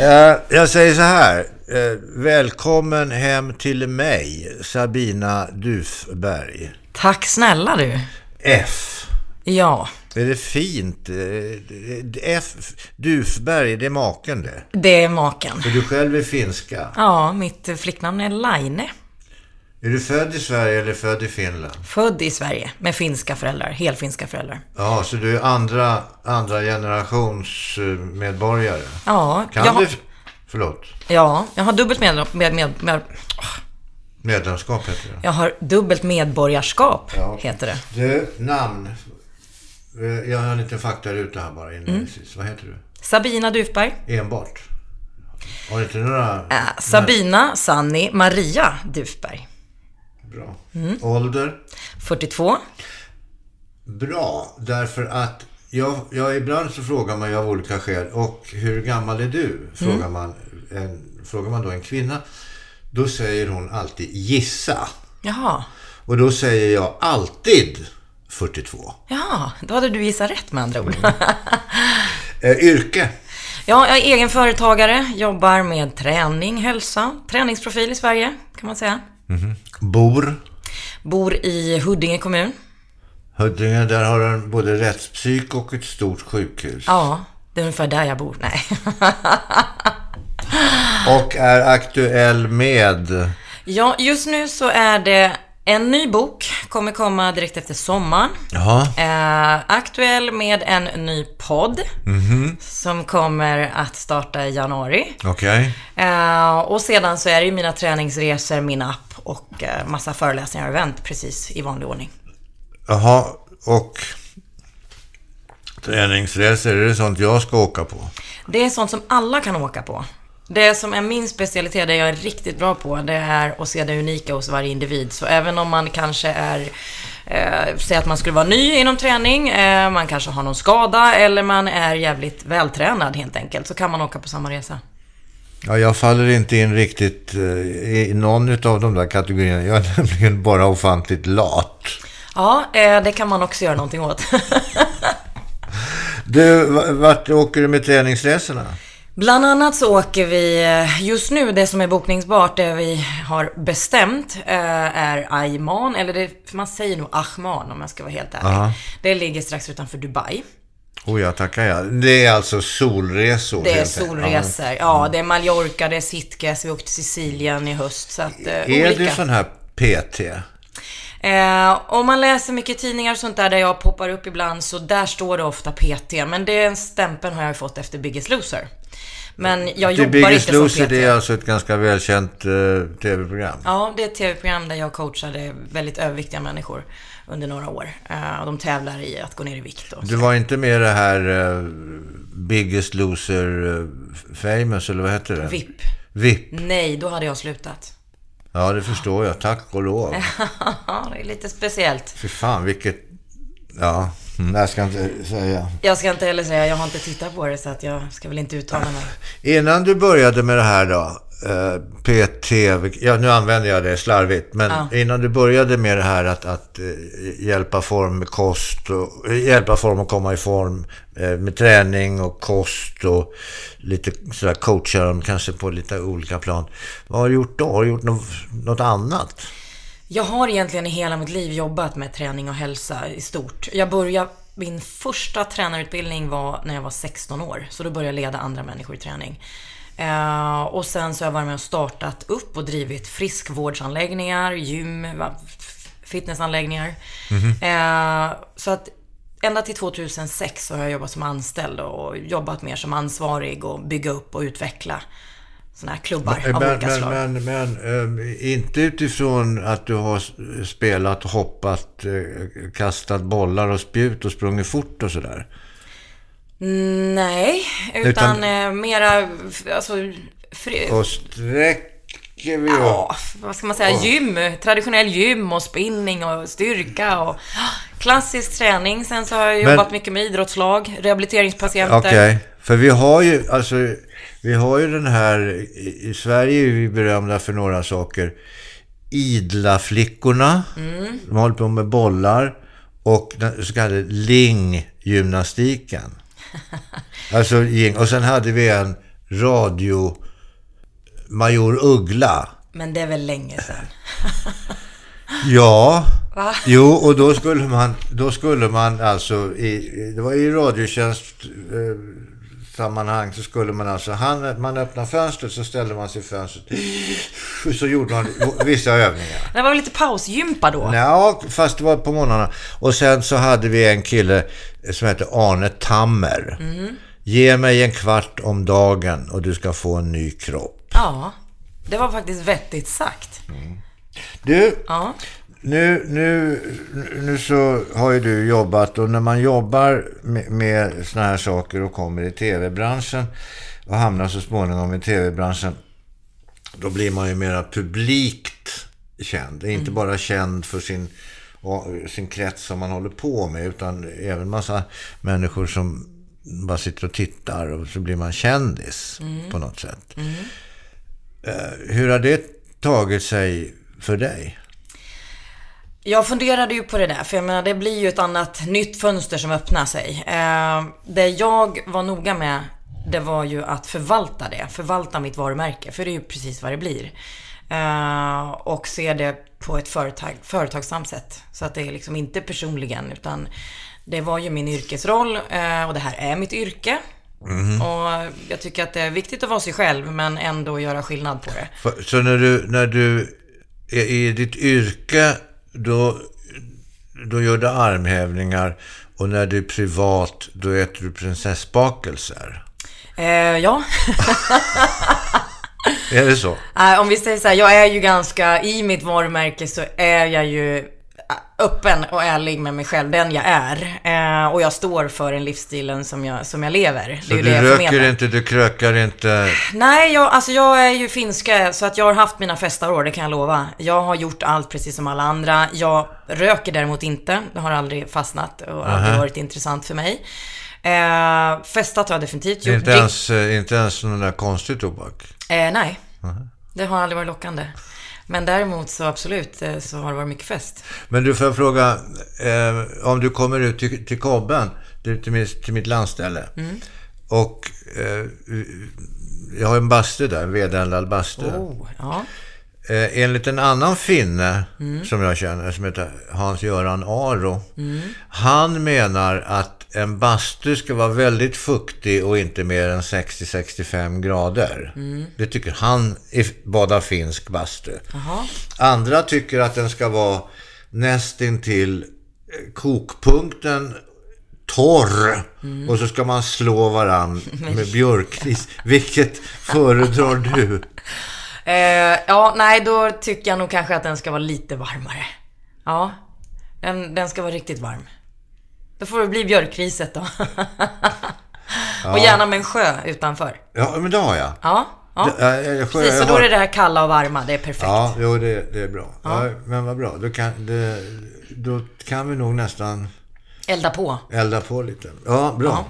Eh, jag säger så här. Eh, välkommen hem till mig, Sabina Dufberg. Tack snälla du. F. Ja, Är det fint? Eh, F. Dufberg, det är maken det. det är maken. Och du själv är finska. Ja, mitt flicknamn är Laine. Är du född i Sverige eller född i Finland? Född i Sverige med finska föräldrar, helfinska föräldrar. Ja, så du är andra, andra generations eh, medborgare. Ja, Kan jag, du... Förlåt. ja, jag har dubbelt med, med, med, med, Medlemskap heter det. jag har dubbelt medborgarskap, Ja. heter det. Du, namn. Eh, Jag har en liten faktaruta här bara inledningsvis. Mm. Vad heter du? Sabina Dufberg. Enbart? Har du inte några... Äh, Sabina Sanni Maria Dufberg. Bra. Mm. Ålder? 42. Bra, därför att jag, jag ibland så frågar man ju av olika skäl. Och hur gammal är du? Frågar, Mm. man, en, frågar man då en kvinna. Då säger hon alltid gissa. Jaha. Och då säger jag alltid 42. Ja, då hade du gissat rätt med andra ord. Eh, yrke? Ja, jag är egen företagare, jobbar med träning, hälsa, träningsprofil i Sverige, kan man säga. Bor? Bor i Huddinge kommun. Huddinge, där har den både rättspsyk och ett stort sjukhus. Ja, det är ungefär där jag bor. Nej. Och är aktuell med... Ja, just nu så är det en ny bok, kommer komma direkt efter sommaren. Eh, aktuell med en ny podd som kommer att starta i januari. Okej. Eh, och sedan så är det ju mina träningsresor, min app och eh, massa föreläsningar och event precis i vanlig ordning. Jaha, och träningsresor, är det sånt jag ska åka på? Det är sånt som alla kan åka på. Det som är min specialitet, det jag är riktigt bra på, det är att se det unika hos varje individ. Så även om man kanske är, eh, säg att man skulle vara ny inom träning, eh, man kanske har någon skada eller man är jävligt vältränad helt enkelt, så kan man åka på samma resa. Ja, jag faller inte in riktigt eh, i någon av de där kategorierna. Jag är nämligen bara ofantligt lat. Ja, eh, det kan man också göra någonting åt. Du, vart åker du med träningsresorna? Bland annat så åker vi, eh, just nu det som är bokningsbart, det vi har bestämt är Ayman, eller det, man säger nog Ahman om jag ska vara helt ärlig. Aha. Det ligger strax utanför Dubai. Oh ja, tackar jag. Det är alltså solresor. Det är solresor. Ja, det är Mallorca, det är Sitges, vi åkte till Sicilien i höst. Så att, eh, Ja. Är olika. du sån här PT? Eh, om man läser mycket tidningar och sånt där, där jag poppar upp ibland, så där står det ofta PT. Men den stämpeln har jag fått efter Biggest Loser. Men jag The jobbar Biggest inte som Loser, PT. det är alltså ett ganska välkänt eh, tv-program. Ja, det är ett tv-program där jag coachade väldigt överviktiga människor under några år. Eh, och de tävlar i att gå ner i vikt. Och. Du var inte med i det här eh, Biggest Loser eh, Famous, eller vad heter det? VIP. VIP. Nej, då hade jag slutat. Ja, det förstår jag. Tack och lov. Det är lite speciellt. Fy fan, vilket... Ja, mm, jag ska inte säga. Jag ska inte heller säga, jag har inte tittat på det så att jag ska väl inte uttala mig. Innan du började med det här då, eh, PT, ja nu använder jag det slarvigt, men Ja. innan du började med det här att, att eh, hjälpa form med kost och eh, hjälpa form att komma i form med träning och kost och lite sådär coacha dem kanske på lite olika plan. Vad har du gjort då? Har du gjort något, något annat? Jag har egentligen i hela mitt liv jobbat med träning och hälsa i stort. Jag började, min första tränarutbildning var när jag var 16 år. Så då började jag leda andra människor i träning. Eh, och sen så har jag varit med och startat upp och drivit friskvårdsanläggningar, gym, fitnessanläggningar. Eh, så att ända till 2006 så har jag jobbat som anställd och jobbat mer som ansvarig och bygga upp och utveckla sådana här klubbar av Men, olika men, slag. men, men eh, inte utifrån att du har spelat, hoppat, eh, kastat bollar och spjut och sprungit fort och sådär. Nej, utan, Utan- eh, mera, alltså, fri, Och sträcker vi ja, vad ska man säga, gym, traditionell gym och spinning och styrka och klassisk träning. Sen så har jag Men- jobbat mycket med idrottslag, rehabiliteringspatienter. Okej, för vi har ju, alltså, vi har ju den här, i, Sverige är vi berömda för några saker. Idla flickorna, Mm. de håller på med bollar och den så kallade linggymnastiken. alltså, och sen hade vi en radio Major Uggla. Men det är väl länge sedan? Ja, Va? jo och då skulle man, då skulle man alltså, i, det var i radiotjänst eh, sammanhang så skulle man alltså, han, man öppnade fönstret så ställde man sig i fönstret. Så gjorde man vissa övningar. Det var väl lite pausgympa då? Ja, fast det var på morgnarna. Och sen så hade vi en kille som hette Arne Tammer. Ge mig en kvart om dagen och du ska få en ny kropp. Ja, det var faktiskt vettigt sagt. Du, Ja. Nu, nu, nu så har ju du jobbat och när man jobbar med, med såna här saker och kommer i tv-branschen och hamnar så småningom i tv-branschen då blir man ju mera publikt känd. Inte bara känd för sin, sin krets som man håller på med utan även massa människor som bara sitter och tittar och så blir man kändis på något sätt. Eh, hur har det tagit sig för dig? Jag funderade ju på det där, för jag menar det blir ju ett annat nytt fönster som öppnar sig. Eh, det jag var noga med, det var ju att förvalta det. Förvalta mitt varumärke, för det är ju precis vad det blir. Eh, och se det på ett företag, företagsamt sätt. Så att det är liksom inte personligen, utan det var ju min yrkesroll eh, och det här är mitt yrke. Och jag tycker att det är viktigt att vara sig själv, men ändå göra skillnad på det. Så när du, när du är i ditt yrke, då, då gör du armhävningar och när du är privat, då äter du prinsessbakelser. Eh, ja. Är det så? Nej, om vi säger så här, jag är ju ganska, i mitt varumärke så är jag ju äh, öppen och ärlig med mig själv, den jag är. Eh, och jag står för den livsstilen som jag, som jag lever. Så du röker inte, du krökar inte. Nej, jag, alltså jag är ju finska, så att jag har haft mina festarår, det kan jag lova. Jag har gjort allt precis som alla andra. Jag röker däremot inte, det har aldrig fastnat och aldrig varit intressant för mig. Eh, festat har jag definitivt gjort. Inte ens, eh, inte ens någon där konstig tobak. Eh, nej, det har aldrig varit lockande. Men däremot så absolut eh, så har det varit mycket fest. Men du, får jag fråga, eh, om du kommer ut till, till Kobben, till, till, mitt, till mitt landställe. Mm. Och eh, jag har en bastu där, en vedeldad bastu. Oh, ja. Eh, enligt en annan finne Mm. som jag känner, som heter Hans-Göran Aro. Han menar att en bastu ska vara väldigt fuktig och inte mer än 60-65 grader. Mm. Det tycker han i badar finsk bastu. Jaha. Andra tycker att den ska vara nästintill eh, kokpunkten torr och så ska man slå varann med björkris. Vilket föredrar du? Eh, ja, nej, då tycker jag nog kanske att den ska vara lite varmare. Ja, den, den ska vara riktigt varm. Då får det bli björkriset då. Och gärna med en sjö utanför. Ja, men det har jag. Ja, ja. Det- Precis, så då har- är det här kalla och varma, det är perfekt. Ja, jo, det, det är bra. Ja. men vad bra. Då kan, det, då kan vi nog nästan Elda på. elda på lite. Ja, bra. Ja.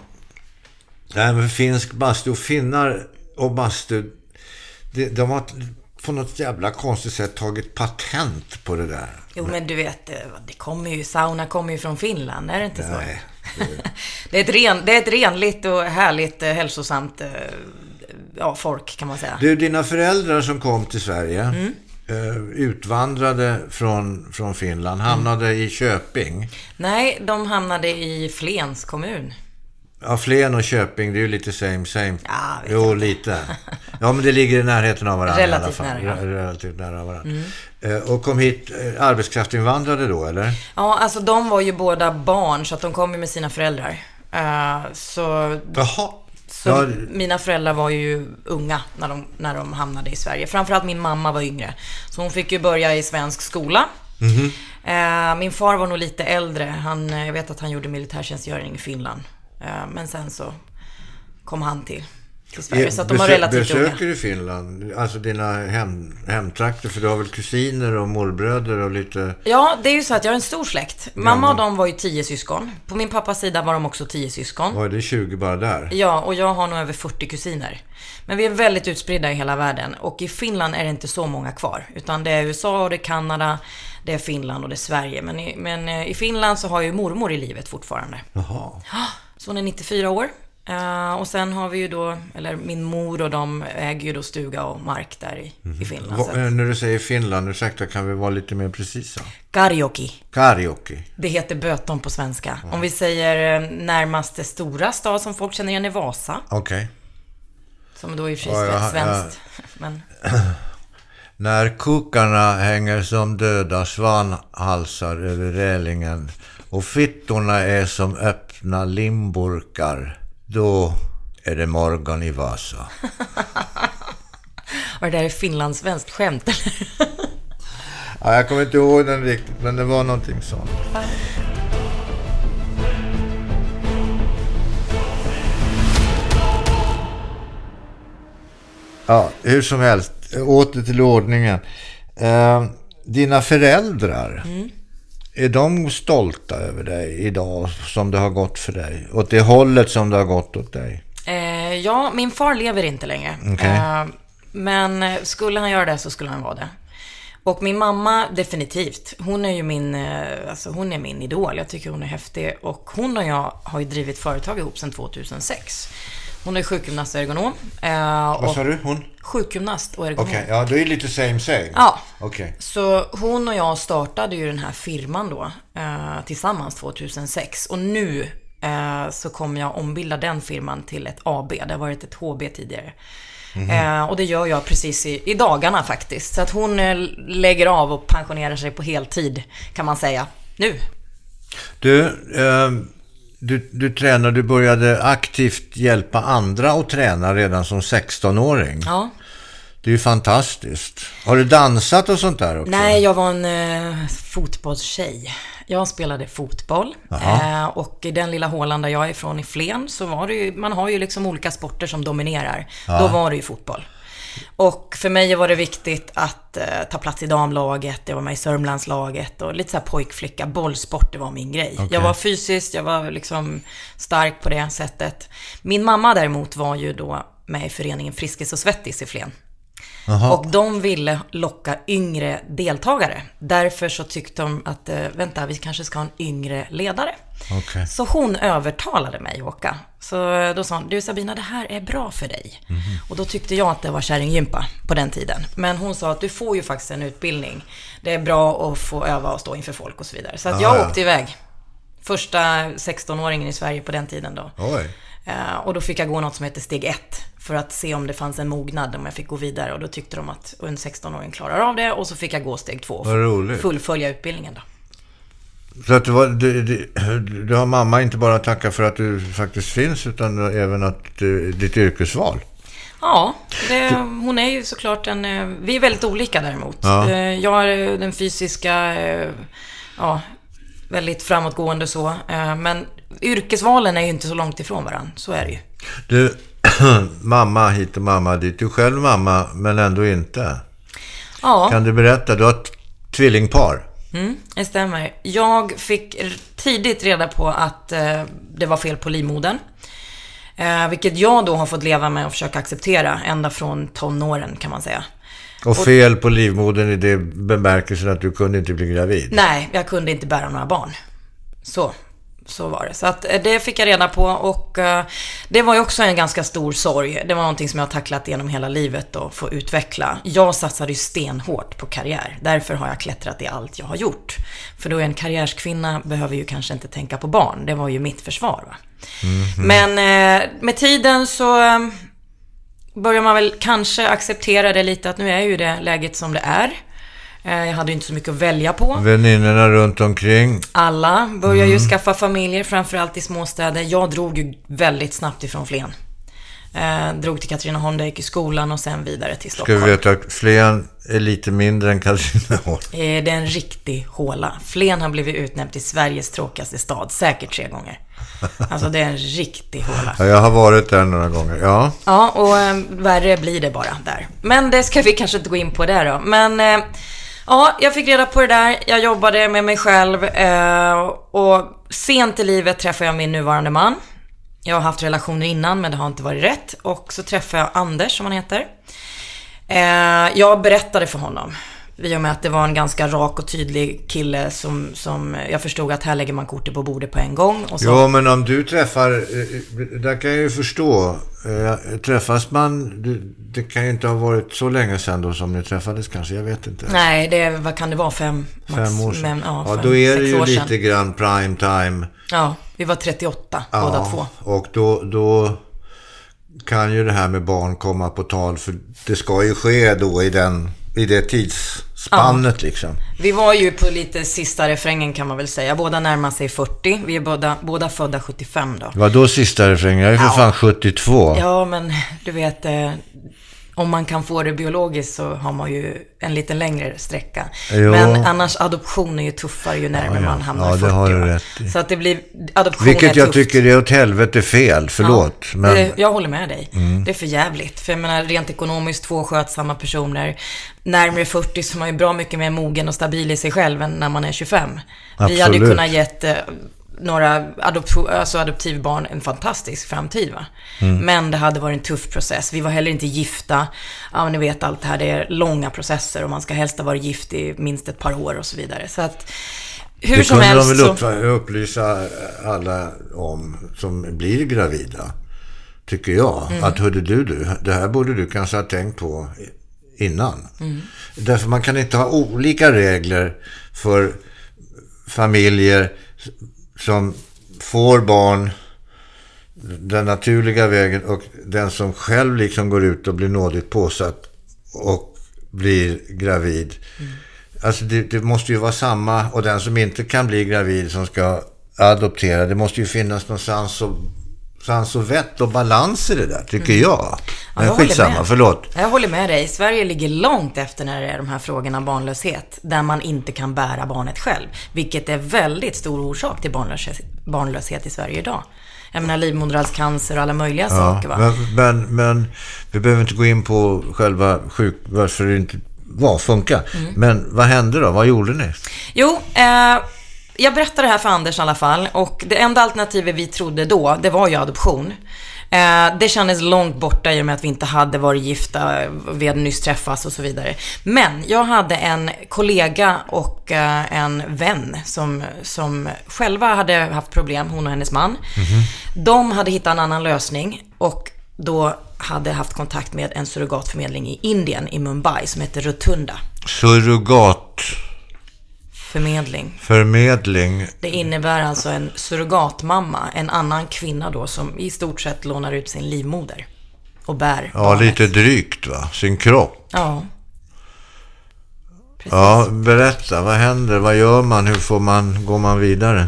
Nej, men finsk bastu, finnar och bastu, det, de har på något jävla konstigt sätt tagit patent på det där. Jo, men du vet, eh, det kommer ju, sauna kommer ju från Finland, är det inte så? Nej. Det är ett, ren, det är ett renligt och härligt, eh, hälsosamt eh, ja, folk kan man säga. Du, dina föräldrar som kom till Sverige, Mm. utvandrade från, från Finland, hamnade i Köping. Nej, de hamnade i Flens kommun. Ja, Flen och Köping, det är ju lite same same. Ja, jo, lite. Ja, men det ligger i närheten av varandra Relativt i alla fall. nära. Mm. Re- Relativt nära varandra. Eh, och kom hit, eh, arbetskraftsinvandrade då, eller? Ja, alltså de var ju båda barn, så att de kom ju med sina föräldrar. Eh, så Jaha. så Ja, mina föräldrar var ju unga när de, när de hamnade i Sverige. Framförallt min mamma var yngre. Så hon fick ju börja i svensk skola. Eh, min far var nog lite äldre. Han, jag vet att han gjorde militärtjänstgöring i Finland. Eh, men sen så kom han till, till Sverige. Så att de Besö- relativt unga. Besöker du Finland? Alltså dina hem, hemtrakter? För du har väl kusiner och morbröder och lite... Ja, det är ju så att jag har en stor släkt. Mamma och de var ju tio syskon. På min pappas sida var de också tio syskon. Oj, det är 20 bara där. Ja, och jag har nog över 40 kusiner. Men vi är väldigt utspridda i hela världen. Och i Finland är det inte så många kvar. Utan det är USA och det är Kanada, det är Finland och det är Sverige. Men i, men eh, i Finland så har jag ju mormor i livet fortfarande. Jaha. Så hon är 94 år. Eh, och sen har vi ju då, eller min mor och de äger ju då stuga och mark där i, i Finland. Va, att, eh, när du säger Finland, ursäkta, kan vi vara lite mer precisa? Karjoki. Karaoke. Det heter Böton på svenska. Om vi säger eh, närmaste stora stad som folk känner igen är Vasa. Okej. Som då i och för sig är svenskt. Men, När kukarna hänger som döda svanhalsar över relingen och fittorna är som öppna limburkar, då är det morgon i Vasa. och det där är finlandssvenskt skämt, eller? Ja, jag kommer inte ihåg den riktigt, men det var någonting sånt. Ja, hur som helst. Åter till ordningen. Eh, dina föräldrar, är de stolta över dig idag som det har gått för dig? Åt det hållet som det har gått åt dig? Eh, ja, min far lever inte längre. Okej. Eh, men eh, skulle han göra det så skulle han vara det. Och min mamma, definitivt. Hon är ju min, eh, alltså hon är min idol. Jag tycker hon är häftig. Och hon och jag har ju drivit företag ihop sedan 2006. Hon är sjukgymnast och ergonom. Eh, Vad sa du? Hon? sjukgymnast och ergonom. Okej, ja det är lite same same. Ja. Okej. Så hon och jag startade ju den här firman då eh, tillsammans 2006. Och nu eh, så kommer jag ombilda den firman till ett AB. Det har varit ett HB tidigare. Eh, och det gör jag precis i, i dagarna faktiskt. Så att hon eh, lägger av och pensionerar sig på heltid kan man säga. Nu. Du, eh, du, du tränar, du började aktivt hjälpa andra att träna redan som 16-åring. Ja. Det är ju fantastiskt. Har du dansat och sånt där också? Nej, jag var en eh, fotbollstjej. Jag spelade fotboll. Eh, och i den lilla hålan där jag är ifrån i Flen så var det ju, man har ju liksom olika sporter som dominerar. Då var det ju fotboll. Och för mig var det viktigt att eh, ta plats i damlaget, jag var med i Sörmlandslaget och lite så här pojkflicka, bollsport, det var min grej. Okej. Jag var fysiskt, jag var liksom stark på det sättet. Min mamma däremot var ju då med i föreningen Friskis och Svettis i Flen. Jaha. Och de ville locka yngre deltagare. Därför så tyckte de att, eh, vänta, vi kanske ska ha en yngre ledare. Okej. Så hon övertalade mig att åka. Så eh, då sa hon, du Sabina, det här är bra för dig. Och då tyckte jag att det var kärringgympa på den tiden. Men hon sa att du får ju faktiskt en utbildning. Det är bra att få öva och stå inför folk och så vidare. Så att Ah, jag ja. åkte iväg. Första 16-åringen i Sverige på den tiden då. Oj. Eh, Och då fick jag gå något som heter steg 1 för att se om det fanns en mognad, om jag fick gå vidare. Och då tyckte de att en 16-åring klarar av det och så fick jag gå steg 2 och fullfölja utbildningen då. Så att det var, du, du, du har mamma inte bara tacka för att du faktiskt finns utan även att du, ditt yrkesval. Ja, det, hon är ju såklart en... eh, Vi är väldigt olika däremot. Ja. Eh, Jag är den fysiska, eh, ja, väldigt framåtgående så. Eh, Men yrkesvalen är ju inte så långt ifrån varandra, så är det ju. Du, mamma hit och mamma dit. Du är själv mamma men ändå inte. Ja. Kan du berätta? Du har ett tvillingpar. Mm, det stämmer. Jag fick tidigt reda på att eh, det var fel på livmodern. Eh, vilket jag då har fått leva med och försöka acceptera ända från tonåren kan man säga. Och fel på livmodern i det bemärkelsen att du kunde inte bli gravid. Nej, jag kunde inte bära några barn. Så, så var det. Så att eh, det fick jag reda på och eh, det var ju också en ganska stor sorg. Det var någonting som jag har tacklat genom hela livet och få utveckla. Jag satsade ju stenhårt på karriär. Därför har jag klättrat i allt jag har gjort. För då är en karriärskvinna behöver ju kanske inte tänka på barn. Det var ju mitt försvar. Va? Men eh, med tiden så börjar man väl kanske acceptera det lite att nu är ju det läget som det är. Eh, Jag hade inte så mycket att välja på. Väninnorna runt omkring. Alla börjar ju skaffa familjer, framförallt i småstäder. Jag drog ju väldigt snabbt ifrån Flen. Eh, drog till Katrineholm där jag gick i skolan och sen vidare till Ska Stockholm. vi veta att Flen är lite mindre än Katrineholm. Eh, det är en riktig håla. Flen har blivit utnämnt till Sveriges tråkigaste stad, säkert tre gånger. Alltså det är en riktig håla. Ja, jag har varit där några gånger. Ja. Ja, och eh, värre blir det bara där. Men det ska vi kanske inte gå in på där då. Men eh, ja, jag fick reda på det där. Jag jobbade med mig själv eh, och sent i livet träffade jag min nuvarande man. Jag har haft relationer innan men det har inte varit rätt. Och så träffade jag Anders som han heter. Eh, jag berättade för honom. I och med att det var en ganska rak och tydlig kille som, som jag förstod att här lägger man kortet på bordet på en gång. Och så... Jo, men om du träffar, eh, där kan jag ju förstå. Eh, träffas man, det kan ju inte ha varit så länge sedan då som ni träffades kanske, jag vet inte. Nej, det, vad kan det vara, fem, fem år sedan? Men, ja, ja fem, då är det ju lite grann prime time. Ja, vi var 38 Ja, båda två. och då, då kan ju det här med barn komma på tal. För det ska ju ske då i, den, i det tidsspannet liksom. Vi var ju på lite sista refrängen kan man väl säga. Båda närmar sig 40. Vi är båda, båda födda 75 då. Vad då sista refrängen? Jag är för Ja. fan 72. Ja, men du vet, eh, om man kan få det biologiskt så har man ju en lite längre sträcka. Jo. Men annars adoption är ju tuffare ju närmare Ja, ja. man hamnar Ja, i det 40. har du rätt i. Så att det blir, adoption Vilket är jag tufft. tycker är åt helvete fel. Förlåt. Ja, men... det, jag håller med dig. Mm. Det är för jävligt. För jag menar, rent ekonomiskt, två skötsamma personer. Närmare 40 så är man ju bra mycket mer mogen och stabil i sig själv än när man är 25. Vi hade ju Absolut. kunnat gett eh, några adoption, alltså adoptivbarn en fantastisk framtid. Va? Mm. Men det hade varit en tuff process. Vi var heller inte gifta. Ja, ni vet allt det här. Det är långa processer och man ska helst ha varit gift i minst ett par år och så vidare. Så att hur Det som kunde helst de väl upp, upplysa alla om som blir gravida. Tycker jag. Mm. Att hörde du, du, det här borde du kanske ha tänkt på innan. Mm. Därför man kan inte ha olika regler för familjer som får barn den naturliga vägen och den som själv liksom går ut och blir nådigt påsatt och blir gravid. Alltså det, det måste ju vara samma och den som inte kan bli gravid som ska adoptera. Det måste ju finnas någonstans och, sans och vett och balans i det där, tycker jag. Mm. Ja, Men jag håller skitsamma, med. förlåt. Jag håller med dig. Sverige ligger långt efter när det är de här frågorna barnlöshet. Där man inte kan bära barnet själv. Vilket är väldigt stor orsak till barnlöshet, barnlöshet i Sverige idag. Jag menar livmoderhalscancer och alla möjliga saker va. Men, men, men vi behöver inte gå in på själva sjuk... Varför det inte var, funkar. Mm. Men vad hände då? Vad gjorde ni? Jo, eh, jag berättade det här för Anders i alla fall. Och det enda alternativet vi trodde då, det var ju adoption. Eh, det kändes långt borta i och med att vi inte hade varit gifta, vi hade nyss träffats och så vidare. Men jag hade en kollega och eh, en vän som, som själva hade haft problem, hon och hennes man. De hade hittat en annan lösning och då hade haft kontakt med en surrogatförmedling i Indien, i Mumbai, som heter Rotunda. Surrogatförmedling. Förmedling. Det innebär alltså en surrogatmamma, en annan kvinna då som i stort sett lånar ut sin livmoder och bär Ja, barnet. lite drygt va? Sin kropp. Ja. Precis. Ja, berätta. Vad händer? Vad gör man? Hur får man, går man vidare?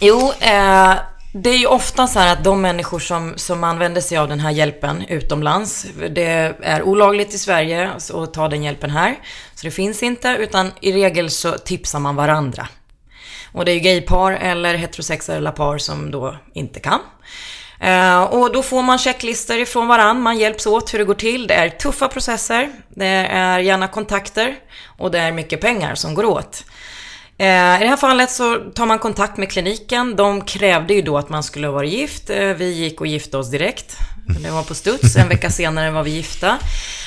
Jo, eh, det är ju ofta så här att de människor som, som använder sig av den här hjälpen utomlands, det är olagligt i Sverige att ta den hjälpen här. Så det finns inte, utan i regel så tipsar man varandra. Och det är ju gaypar eller heterosexuella par som då inte kan. Eh, och då får man checklistor ifrån varann, man hjälps åt hur det går till. Det är tuffa processer, det är gärna kontakter och det är mycket pengar som går åt. Eh, I det här fallet så tar man kontakt med kliniken. De krävde ju då att man skulle vara gift. Eh, vi gick och gifte oss direkt. Det var på studs. En vecka senare var vi gifta.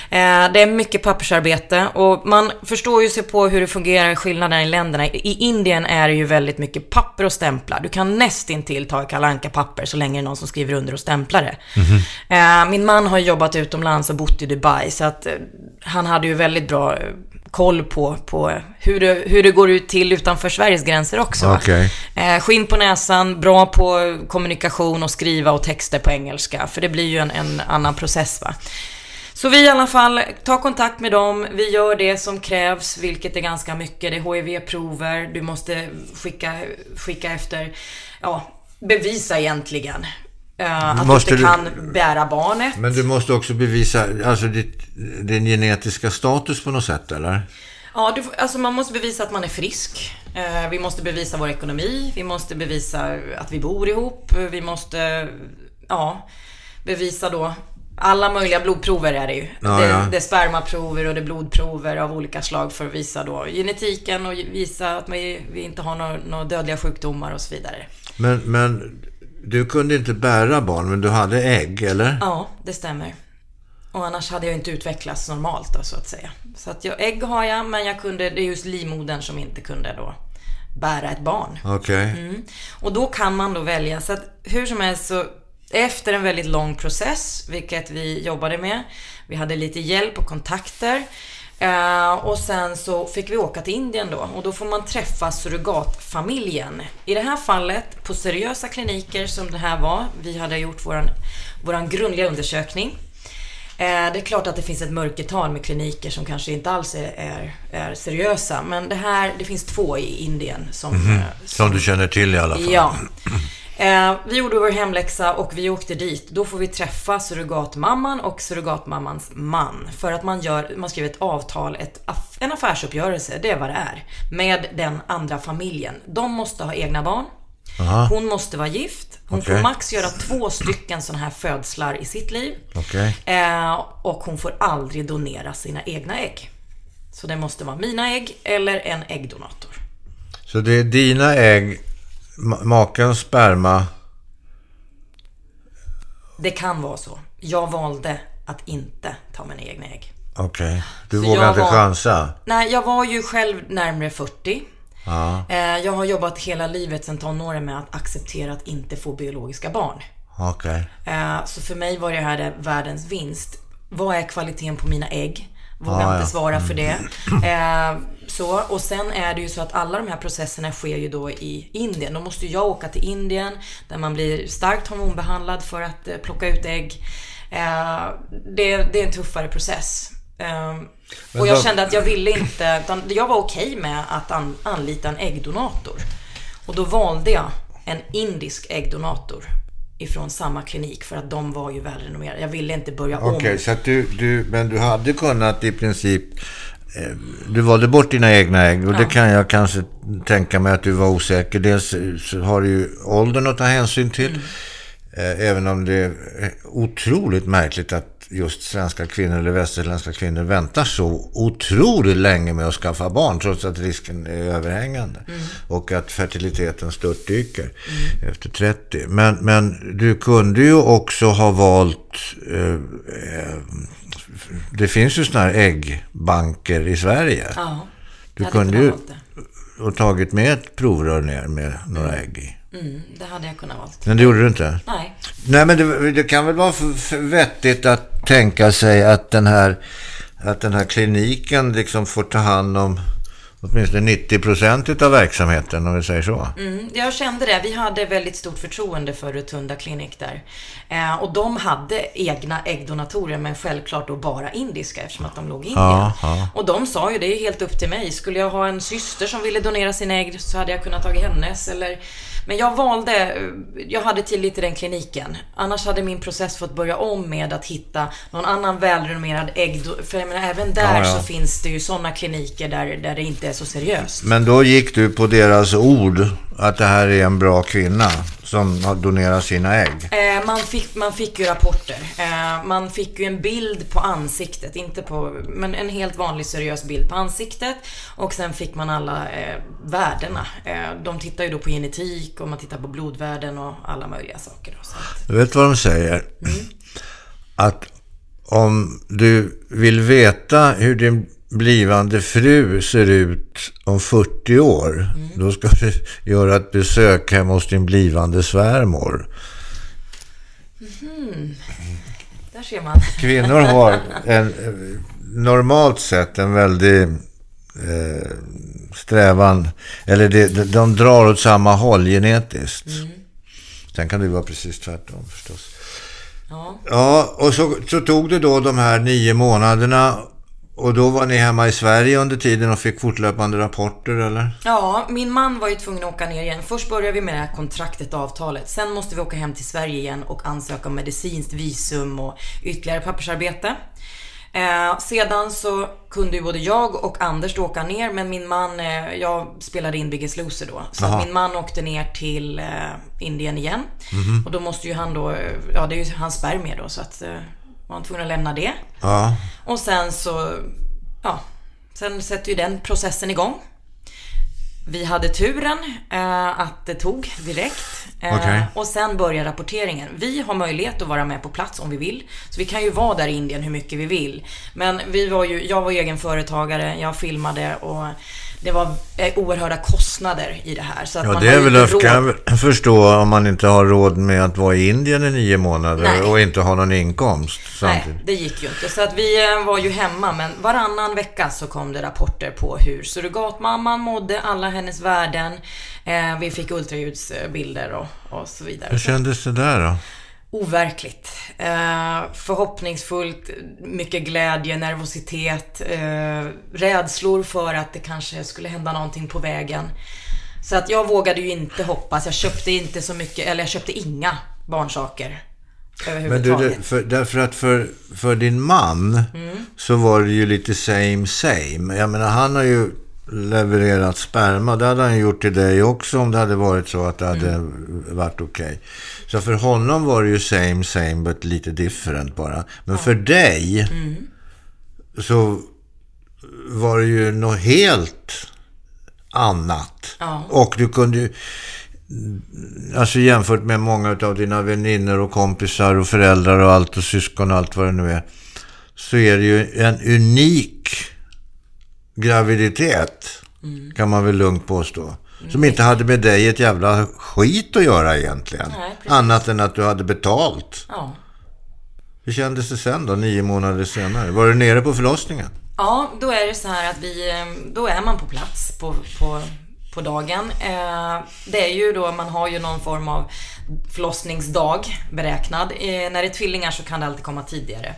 Eh, det är mycket pappersarbete och man förstår ju sig på hur det fungerar, skillnaden i länderna. I Indien är det ju väldigt mycket papper och stämplar. Du kan nästintill ta kalanka papper så länge det är någon som skriver under och stämplar det. Eh, min man har jobbat utomlands och bott i Dubai så att han hade ju väldigt bra koll på, på hur, det, hur det går ut till utanför Sveriges gränser också. Okej. Eh, skinn på näsan, bra på kommunikation och skriva och texter på engelska. För det blir ju en, en annan process va. Så vi i alla fall tar kontakt med dem, vi gör det som krävs, vilket är ganska mycket. Det är HIV-prover, du måste skicka, skicka efter, ja, bevisa egentligen. Eh, att Måste du inte kan bära barnet. Men du måste också bevisa alltså ditt, din genetiska status på något sätt, eller? Ja, du, alltså man måste bevisa att man är frisk. Eh, vi måste bevisa vår ekonomi. Vi måste bevisa att vi bor ihop. Vi måste, ja, bevisa då alla möjliga blodprover är det ju. Ja, det, ja. det är spermaprover och det är blodprover av olika slag för att visa då genetiken och visa att vi, vi inte har några, några dödliga sjukdomar och så vidare. Men, men du kunde inte bära barn, men du hade ägg, eller? Ja, det stämmer. Och annars hade jag inte utvecklats normalt då, så att säga. Så att jag, ägg har jag, men jag kunde, det är just livmodern som inte kunde då bära ett barn. Okej. Mm. Och då kan man då välja. Så att hur som helst så efter en väldigt lång process, vilket vi jobbade med. Vi hade lite hjälp och kontakter. Eh, och sen så fick vi åka till Indien då och då får man träffa surrogatfamiljen. I det här fallet på seriösa kliniker som det här var. Vi hade gjort våran, våran grundliga undersökning. Eh, det är klart att det finns ett mörkertal med kliniker som kanske inte alls är, är, är seriösa. Men det här, det finns två i Indien som... eh, Som du känner till i alla fall. Ja. Eh, vi gjorde vår hemläxa och vi åkte dit. Då får vi träffa surrogatmamman och surrogatmammans man. För att man, gör, man skriver ett avtal, ett, aff- en affärsuppgörelse, det är vad det är. Med den andra familjen. De måste ha egna barn. Aha. Hon måste vara gift. Hon Okej. får max göra två stycken sådana här födslar i sitt liv. Okej. Eh, och hon får aldrig donera sina egna ägg. Så det måste vara mina ägg eller en äggdonator. Så det är dina ägg, makens sperma. Det kan vara så. Jag valde att inte ta mina egna ägg. Okej. Du Så vågar jag inte var- chansa? Nej, jag var ju själv närmare 40. Ja. Eh, Jag har jobbat hela livet sedan tonåren med att acceptera att inte få biologiska barn. Okej. Eh, Så för mig var det här världens vinst. Vad är kvaliteten på mina ägg? Vågar Ja, inte ja. svara för det. Så, och sen är det ju så att alla de här processerna sker ju då i Indien. Då måste jag åka till Indien där man blir starkt hormonbehandlad för att eh, plocka ut ägg. Eh, det, det är en tuffare process. Eh, och jag kände att jag ville inte, utan jag var okej med att an, anlita en äggdonator. Och då valde jag en indisk äggdonator ifrån samma klinik för att de var ju välrenommerade. Jag ville inte börja Okej, om. så att du, du, men du hade kunnat i princip... eh, Du valde bort dina egna ägg och det kan jag kanske tänka mig att du var osäker. Dels så har du ju åldern att ta hänsyn till. Mm. Eh, Även om det är otroligt märkligt att just svenska kvinnor eller västerländska kvinnor väntar så otroligt länge med att skaffa barn trots att risken är överhängande. Mm. Och att fertiliteten störtdyker efter 30. Men, men du kunde ju också ha valt eh, eh, det finns ju sådana här äggbanker i Sverige. Ja, Du kunde ju och tagit med ett provrör ner med några ägg i. Mm, det hade jag kunnat valt. Men det gjorde du inte? Nej. Nej, men det, det kan väl vara vettigt att tänka sig att den här, att den här kliniken liksom får ta hand om åtminstone 90 procent av verksamheten, om vi säger så. Mm, jag kände det. Vi hade väldigt stort förtroende för Rotunda Clinic där. Eh, och de hade egna äggdonatorer, men självklart då bara indiska eftersom att de låg i Indien. Ja, ja. Och de sa ju, det är helt upp till mig. Skulle jag ha en syster som ville donera sina ägg så hade jag kunnat tagit hennes. Eller... Men jag valde, eh, jag hade tillit till den kliniken. Annars hade min process fått börja om med att hitta någon annan välrenommerad ägg. För jag menar, även där Ja, ja. så finns det ju sådana kliniker där, där det inte är så seriöst. Men då gick du på deras ord att det här är en bra kvinna som har donerat sina ägg. Eh, man, fick, man fick ju rapporter. Eh, man fick ju en bild på ansiktet, inte på, men en helt vanlig seriös bild på ansiktet. Och sen fick man alla eh, värdena. Eh, de tittar ju då på genetik och man tittar på blodvärden och alla möjliga saker. Då, att, Du vet vad de säger? Att om du vill veta hur din blivande fru ser ut om 40 år, då ska du göra ett besök hemma hos din blivande svärmor. där ser man. Kvinnor har en, normalt sett en väldig eh, strävan, eller det, de, de drar åt samma håll genetiskt. Sen kan det vara precis tvärtom förstås. Ja. Ja, och så, så tog det då de här nio månaderna och då var ni hemma i Sverige under tiden och fick fortlöpande rapporter eller? ja, min man var ju tvungen att åka ner igen. Först började vi med det här kontraktet, avtalet. Sen måste vi åka hem till Sverige igen och ansöka om medicinskt visum och ytterligare pappersarbete. Eh, sedan så kunde ju både jag och Anders åka ner, men min man, eh, jag spelade in Biggest Loser då. Så att min man åkte ner till eh, Indien igen. Och då måste ju han då, eh, ja det är ju hans spermier då, så att eh, var han tvungen att lämna det. Ja, Och sen så, ja, sen sätter ju den processen igång. Vi hade turen eh, att det tog direkt. Eh, Okej. Och sen börjar rapporteringen. Vi har möjlighet att vara med på plats om vi vill. Så vi kan ju vara där i Indien hur mycket vi vill. Men vi var ju, jag var egen företagare, jag filmade och det var eh, oerhörda kostnader i det här. Så att Ja, man det är väl, råd- kan jag förstå om man inte har råd med att vara i Indien i nio månader Nej. och inte ha någon inkomst samtidigt. Nej, det gick ju inte. Så att vi eh, var ju hemma, men varannan vecka så kom det rapporter på hur surrogatmamman mådde, alla hennes värden. Eh, vi fick ultraljudsbilder och, och så vidare. Hur kändes det där då? Overkligt. Eh, förhoppningsfullt, mycket glädje, nervositet, eh, rädslor för att det kanske skulle hända någonting på vägen. Så att jag vågade ju inte hoppas. Jag köpte inte så mycket, eller jag köpte inga barnsaker Men du, för, därför att för, för din man Mm. så var det ju lite same same. Jag menar, han har ju levererat sperma. Det hade han gjort till dig också om det hade varit så att det hade Mm. varit okej. Så för honom var det ju same same, but lite different bara. Men för dig Mm. så var det ju något helt annat. Ja. Och du kunde ju, alltså jämfört med många av dina vänner och kompisar och föräldrar och allt och syskon och allt vad det nu är. Så är det ju en unik graviditet. Kan man väl lugnt påstå. Som inte hade med dig ett jävla skit att göra egentligen. Nej. Annat än att du hade betalt. Ja. Hur kändes det sen då, nio månader senare? Var du nere på förlossningen? Ja, då är det så här att vi, eh, då är man på plats på, på, på dagen. Eh, det är ju då, man har ju någon form av förlossningsdag beräknad. Eh, när det är tvillingar så kan det alltid komma tidigare.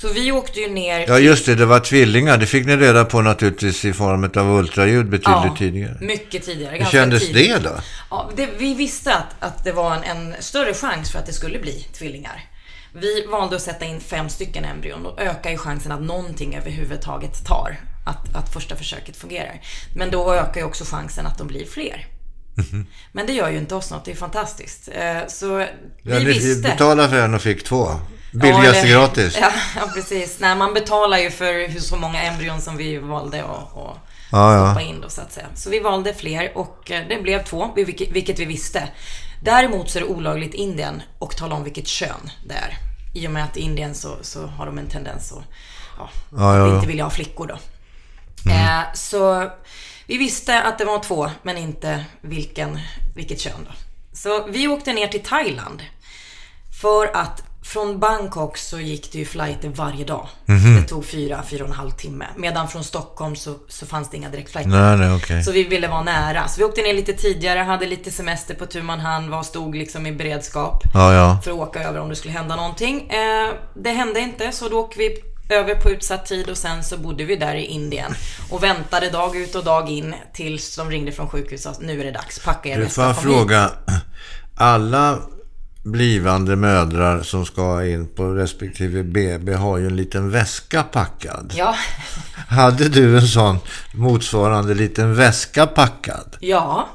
Så vi åkte ju ner Ja, just det. Det var tvillingar. Det fick ni reda på naturligtvis i form av ultraljud betydligt tidigare. mycket tidigare. Hur kändes tidigt. det då? Ja, det, vi visste att, att det var en, en större chans för att det skulle bli tvillingar. Vi valde att sätta in fem stycken embryon. Då ökar ju chansen att någonting överhuvudtaget tar. Att, att första försöket fungerar. Men då ökar ju också chansen att de blir fler. Mhm. Men det gör ju inte oss något. Det är fantastiskt. Eh, Så vi Ja, ni visste. betalade för en och fick två. Ja, Billigast eller- gratis. Ja, ja, precis. Nej, man betalar ju för hur så många embryon som vi valde att att Ja, ja. stoppa in då så att säga. Så vi valde fler och eh, det blev två, vilket, vi visste. Däremot så är det olagligt i Indien att tala om vilket kön det är. I och med att i Indien så, så har de en tendens att ja, Ja, ja, ja. inte vilja ha flickor då. Eh, så vi visste att det var två, men inte vilken, vilket kön då. Så vi åkte ner till Thailand. För att från Bangkok så gick det ju flighter varje dag. Mhm. Det tog fyra, fyra och en halv timme. Medan från Stockholm så, så fanns det inga direktflighter. Nej, nej, okej. Så vi ville vara nära. Så vi åkte ner lite tidigare, hade lite semester på tu man hand, var stod liksom i beredskap Ja, ja. för att åka över om det skulle hända någonting. Eh, det hände inte, så då åkte vi över på utsatt tid och sen så bodde vi där i Indien och väntade dag ut och dag in tills de ringde från sjukhuset och sa nu är det dags, packa er Du, väska får jag kom hit." fråga. Alla blivande mödrar som ska in på respektive BB har ju en liten väska packad. Ja, Hade du en sån motsvarande liten väska packad? ja.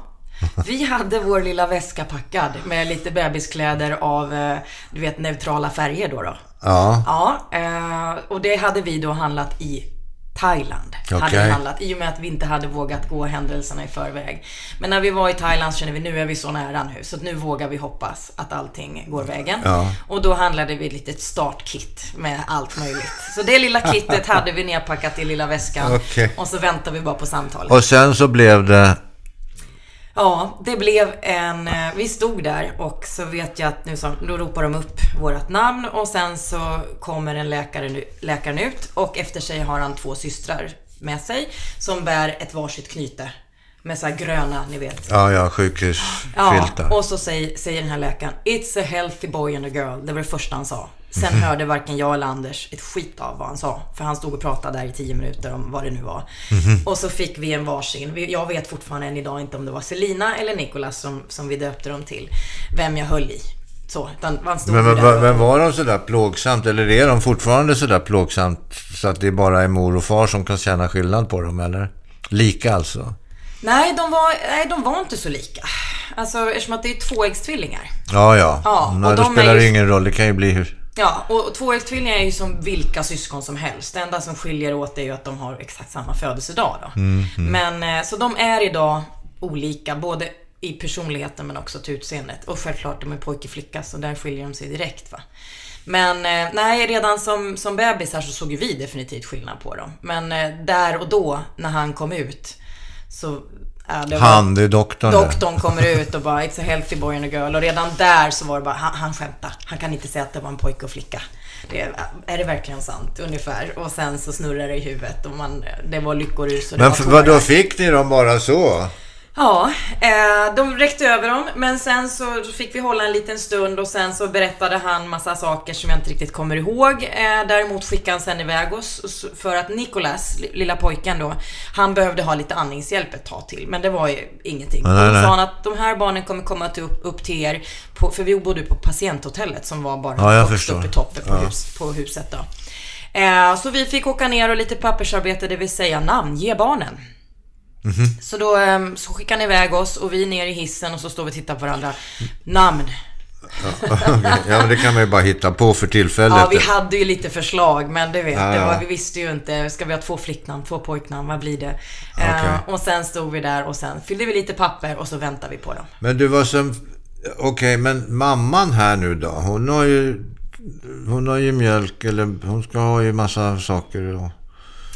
Vi hade vår lilla väska packad med lite bebiskläder av, eh, du vet, neutrala färger då. då. Ja. Ja, eh, och det hade vi då handlat i Thailand. Hade vi handlat, I och med att vi inte hade vågat gå händelserna i förväg. Men när vi var i Thailand så kände vi nu är vi så nära nu. Så att nu vågar vi hoppas att allting går vägen. Ja. Och då handlade vi ett litet startkit med allt möjligt. Så det lilla kittet hade vi nedpackat i lilla väskan. Okej. Och så väntade vi bara på samtalet. Och sen så blev det... Ja, det blev en... eh, Vi stod där och så vet jag att nu så, då ropar de upp vårt namn och sen så kommer en läkare, nu- läkaren ut och efter sig har han två systrar med sig som bär ett varsitt knyte med så här gröna, ni vet. Ja, ja, Ja, sjukhusfiltar. och så säger, säger den här läkaren It's a healthy boy and a girl. Det var det första han sa. Sen hörde varken jag eller Anders ett skit av vad han sa. För han stod och pratade där i tio minuter om vad det nu var. Och så fick vi en varsin. Jag vet fortfarande än idag inte om det var Selina eller Nicolas som, som vi döpte dem till. Vem jag höll i. Så, utan man stod Men, men, men, var de sådär plågsamt, eller är de fortfarande sådär plågsamt så att det bara är mor och far som kan känna skillnad på dem, eller? Lika alltså? Nej, de var, nej, de var inte så lika. Alltså eftersom att det är tvåäggstvillingar. Ja, ja. Ja, och Nej, då de spelar det ju- ingen roll. Det kan ju bli hur... Ja, och tvåäggstvillingar är ju som vilka syskon som helst. Det enda som skiljer åt är ju att de har exakt samma födelsedag då. Men, eh, så de är idag olika. Både i personligheten men också till utseendet. Och självklart, de är pojke och flicka så där skiljer de sig direkt va. Men eh, nej, redan som, som bebisar så såg ju vi definitivt skillnad på dem. Men eh, där och då, när han kom ut, så... Ja, det Han, det är doktorn. Doktorn kommer ut och bara It's a healthy boy and a girl. Och redan där så var det bara, han, han skämtar. Han kan inte säga att det var en pojke och flicka. Det, är- det verkligen sant? Ungefär. Och sen så snurrar det i huvudet och man, det var lyckorus och det Men var tårar. vadå, fick ni dem bara så? Ja, eh, de räckte över dem. Men sen så fick vi hålla en liten stund och sen så berättade han massa saker som jag inte riktigt kommer ihåg. Eh, däremot skickade han sen iväg oss för att Nicolas, li- lilla pojken då, han behövde ha lite andningshjälp ett tag till. Men det var ju ingenting. Nej, och då nej. sa han att de här barnen kommer komma till upp, upp till er, på, för vi bodde på patienthotellet som var bara Ja, högst upp i toppen på, hus, på huset då. Eh, så vi fick åka ner och lite pappersarbete, det vill säga namnge barnen. Så då ehm, så skickar han iväg oss och vi är ner i hissen och så står vi och tittar på varandra. Namn. ja, men det kan man ju bara hitta på för tillfället. Ja, vi hade ju lite förslag, men du vet, Ja, det var, ja. vi visste ju inte. Ska vi ha två flicknamn, två pojknamn, vad blir det? Okej. Eh, och sen stod vi där och sen fyllde vi lite papper och så väntade vi på dem. Men du var som... Okej, men mamman här nu då? Hon har ju... Hon har ju mjölk eller hon ska ha ju massa saker. Och...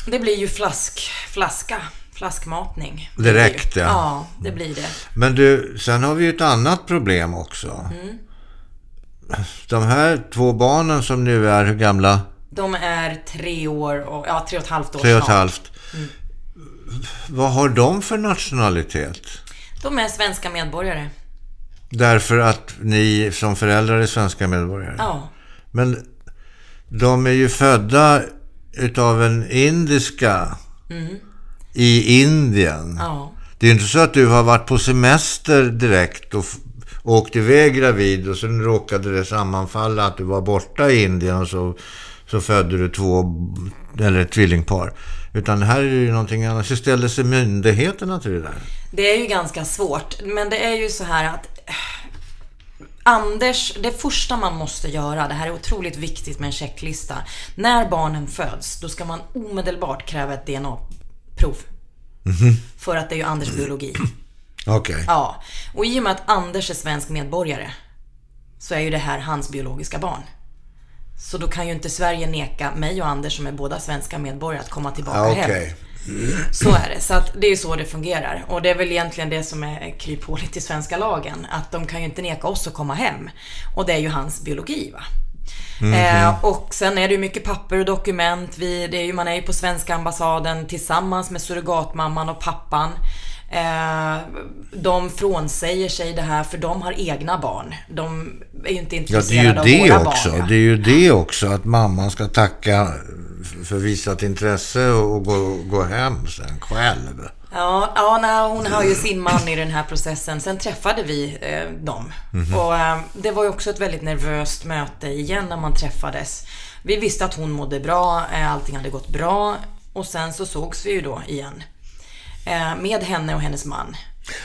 Det blir ju flask, flaska, flaskmatning. Direkt, ja. Ja, det blir det. Men du, sen har vi ju ett annat problem också. Mm. De här två barnen som nu är hur gamla? De är tre år och, ja, tre och ett halvt år Tre och ett halvt. Vad har de för nationalitet? De är svenska medborgare. Därför att ni som föräldrar är svenska medborgare? Ja. Men de är ju födda utav en indiska i Indien. Ja. Det är inte så att du har varit på semester direkt och åkt iväg gravid och sen råkade det sammanfalla att du var borta i Indien och så, så födde du två, eller ett tvillingpar. Utan här är det ju någonting annat. Hur ställer sig myndigheterna till det där? Det är ju ganska svårt, men det är ju så här att eh, Anders, det första man måste göra, det här är otroligt viktigt med en checklista. När barnen föds, då ska man omedelbart kräva ett DNA-prov. För att det är ju Anders biologi. Okej. Ja, och i och med att Anders är svensk medborgare så är ju det här hans biologiska barn. Så då kan ju inte Sverige neka mig och Anders som är båda svenska medborgare att komma tillbaka Ja, hem. Så är det. Så att det är ju så det fungerar. Och det är väl egentligen det som är kryphålet i svenska lagen. Att de kan ju inte neka oss att komma hem. Och det är ju hans biologi va. Eh, och sen är det ju mycket papper och dokument. Vi, det är ju, man är ju på svenska ambassaden tillsammans med surrogatmamman och pappan. Eh, de frånsäger sig det här för de har egna barn. De är ju inte Ja, det är intresserade ju av det våra också. barn. ja. Det är ju det också, att mamman ska tacka för visat intresse och gå, gå hem sen själv. Ja, ja nej, hon har ju sin man i den här processen. Sen träffade vi eh, dem. Och eh, det var ju också ett väldigt nervöst möte igen när man träffades. Vi visste att hon mådde bra, eh, allting hade gått bra. Och sen så sågs vi ju då igen. Eh, med henne och hennes man.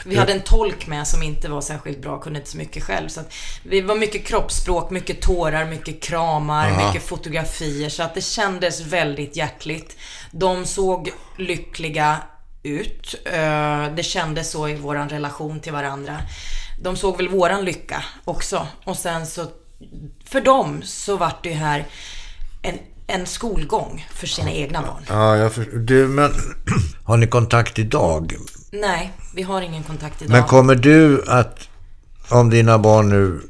Vi hade en tolk med som inte var särskilt bra, kunde inte så mycket själv. Så vi var mycket kroppsspråk, mycket tårar, mycket kramar, Aha. mycket fotografier. Så att det kändes väldigt hjärtligt. De såg lyckliga ut. Eh, Det kändes så i våran relation till varandra. De såg väl våran lycka också. Och sen så, för dem så vart det ju här en, en skolgång för sina egna barn. Ja, jag för... du, men har ni kontakt idag? Nej, vi har ingen kontakt idag. Men kommer du att, om dina barn nu,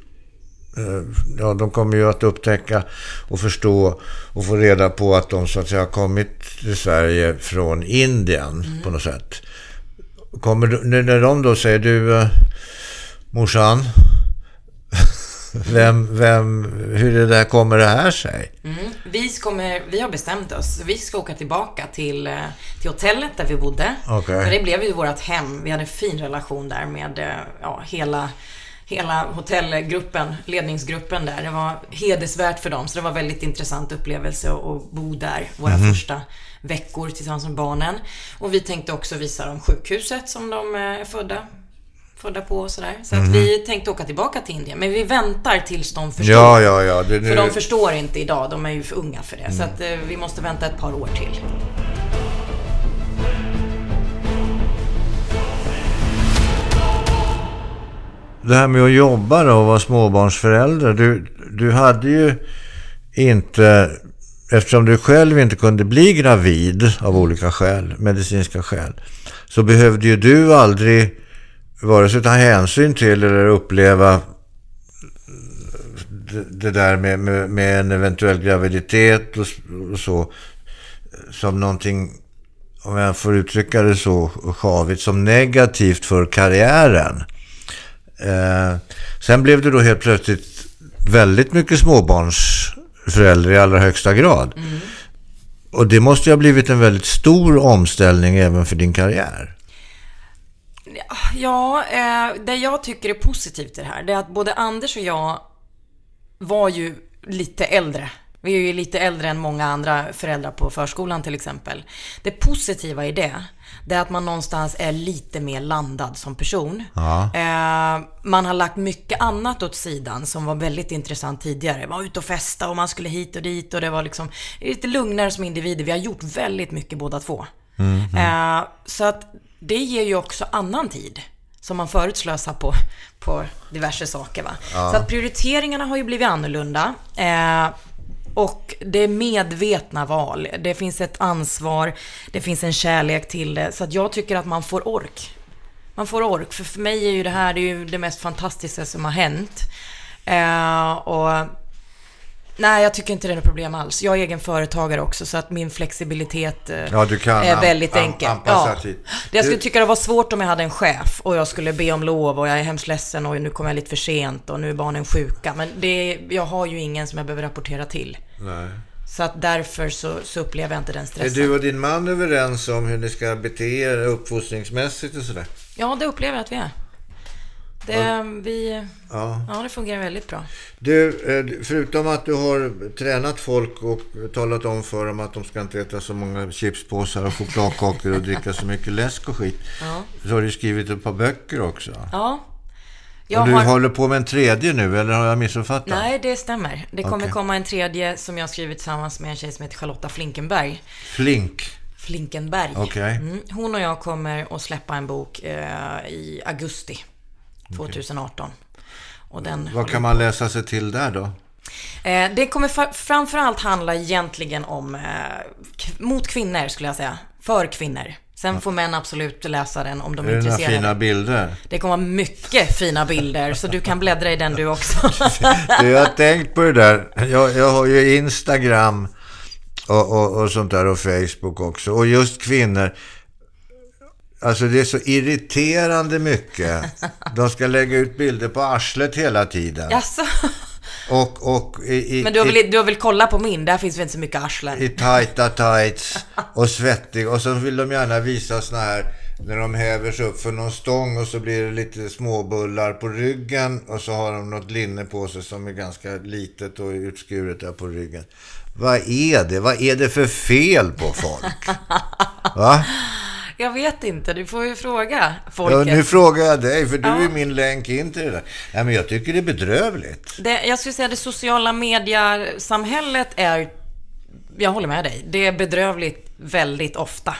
ja de kommer ju att upptäcka och förstå och få reda på att de så att säga har kommit till Sverige från Indien på något sätt. Kommer du, när- de då säger du, eh, morsan, vem, vem, hur det där kommer det här sig? Mm. Vi, kommer, vi har bestämt oss. Vi ska åka tillbaka till, eh, till hotellet där vi bodde. Okej. För det blev ju vårt hem. Vi hade en fin relation där med eh, ja, hela, hela hotellgruppen, ledningsgruppen där. Det var hedersvärt för dem. Så det var väldigt intressant upplevelse att, bo där våra första veckor tillsammans med barnen. Och vi tänkte också visa dem sjukhuset som de eh, är födda födda på och sådär. Så att vi tänkte åka tillbaka till Indien. Men vi väntar tills de förstår. Ja, ja, ja. Det, nu, För de förstår inte idag, de är ju för unga för det. Så att eh, vi måste vänta ett par år till. Det här med att jobba då och vara småbarnsförälder. Du, du hade ju inte, eftersom du själv inte kunde bli gravid av olika skäl, medicinska skäl, så behövde ju du aldrig vare sig ta hänsyn till eller uppleva det, där med, med, med, en eventuell graviditet och, och så som någonting om jag får uttrycka det så sjavigt, som negativt för karriären. Eh, sen blev du då helt plötsligt väldigt mycket småbarnsförälder i allra högsta grad. Mm. Och det måste ju ha blivit en väldigt stor omställning även för din karriär. Ja, eh, det jag tycker är positivt i det här, det är att både Anders och jag var ju lite äldre vi är ju lite äldre än många andra föräldrar på förskolan till exempel. Det positiva i det, det är att man någonstans är lite mer landad som person. Ja. Eh, man har lagt mycket annat åt sidan som var väldigt intressant tidigare. Var ute och festa och man skulle hit och dit och det var liksom lite lugnare som individer. Vi har gjort väldigt mycket båda två. Mm, mm. Eh, så att det ger ju också annan tid som man förut slösade på, på diverse saker. Va? Ja. Så att prioriteringarna har ju blivit annorlunda. Eh, och det är medvetna val. Det finns ett ansvar, det finns en kärlek till det. Så att jag tycker att man får ork. Man får ork, för för mig är ju det här det, är ju det mest fantastiska som har hänt. Eh, och Nej, jag tycker inte det är något problem alls. Jag är egen företagare också, så att min flexibilitet eh, ja, är väldigt enkel. Ja. Det jag skulle tycka det var svårt om jag hade en chef och jag skulle be om lov och jag är hemskt ledsen och nu kommer jag lite för sent och nu är barnen sjuka. Men det, jag har ju ingen som jag behöver rapportera till. Nej. Så att därför så, så upplever jag inte den stressen. Är du och din man överens om hur ni ska bete er uppfostringsmässigt och sådär? Ja, det upplever jag att vi är. Det, vi, ja. ja, det fungerar väldigt bra. Du, eh, förutom att du har tränat folk och talat om för dem att de ska inte äta så många chipspåsar och chokladkakor och dricka så mycket läsk och skit. Ja. Så har du skrivit ett par böcker också. Ja. Jag och du har... håller på med en tredje nu, eller har jag missuppfattat? Nej, det stämmer. Det kommer okay. komma en tredje som jag har skrivit tillsammans med en tjej som heter Charlotta Flinkenberg. Flink? Flinkenberg. Okay. Mm. Hon och jag kommer att släppa en bok eh, i augusti. 2018. Och den Vad kan man läsa sig till där då? Eh, det kommer framförallt handla egentligen om eh, mot kvinnor skulle jag säga. För kvinnor. Sen får män absolut läsa den om de är, är intresserade. Det fina bilder? Det kommer vara mycket fina bilder, så du kan bläddra i den du också. du, jag har tänkt på det där. Jag, jag har ju Instagram och, och, och sånt där och Facebook också. Och just kvinnor. Alltså det är så irriterande mycket. De ska lägga ut bilder på arslet hela tiden. Jaså? Och, och i, Men du har, väl, du har väl kollat på min? Där finns väl inte så mycket arslen? I tajta tights och svettig. Och så vill de gärna visa såna här när de häver sig upp för någon stång och så blir det lite småbullar på ryggen och så har de något linne på sig som är ganska litet och utskuret där på ryggen. Vad är det? Vad är det för fel på folk? Va? Jag vet inte, du får ju fråga folket. Ja, nu frågar jag dig, för du ja. är min länk in till det där. Ja, men jag tycker det är bedrövligt. Det, jag skulle säga det sociala mediesamhället är, jag håller med dig, det är bedrövligt väldigt ofta.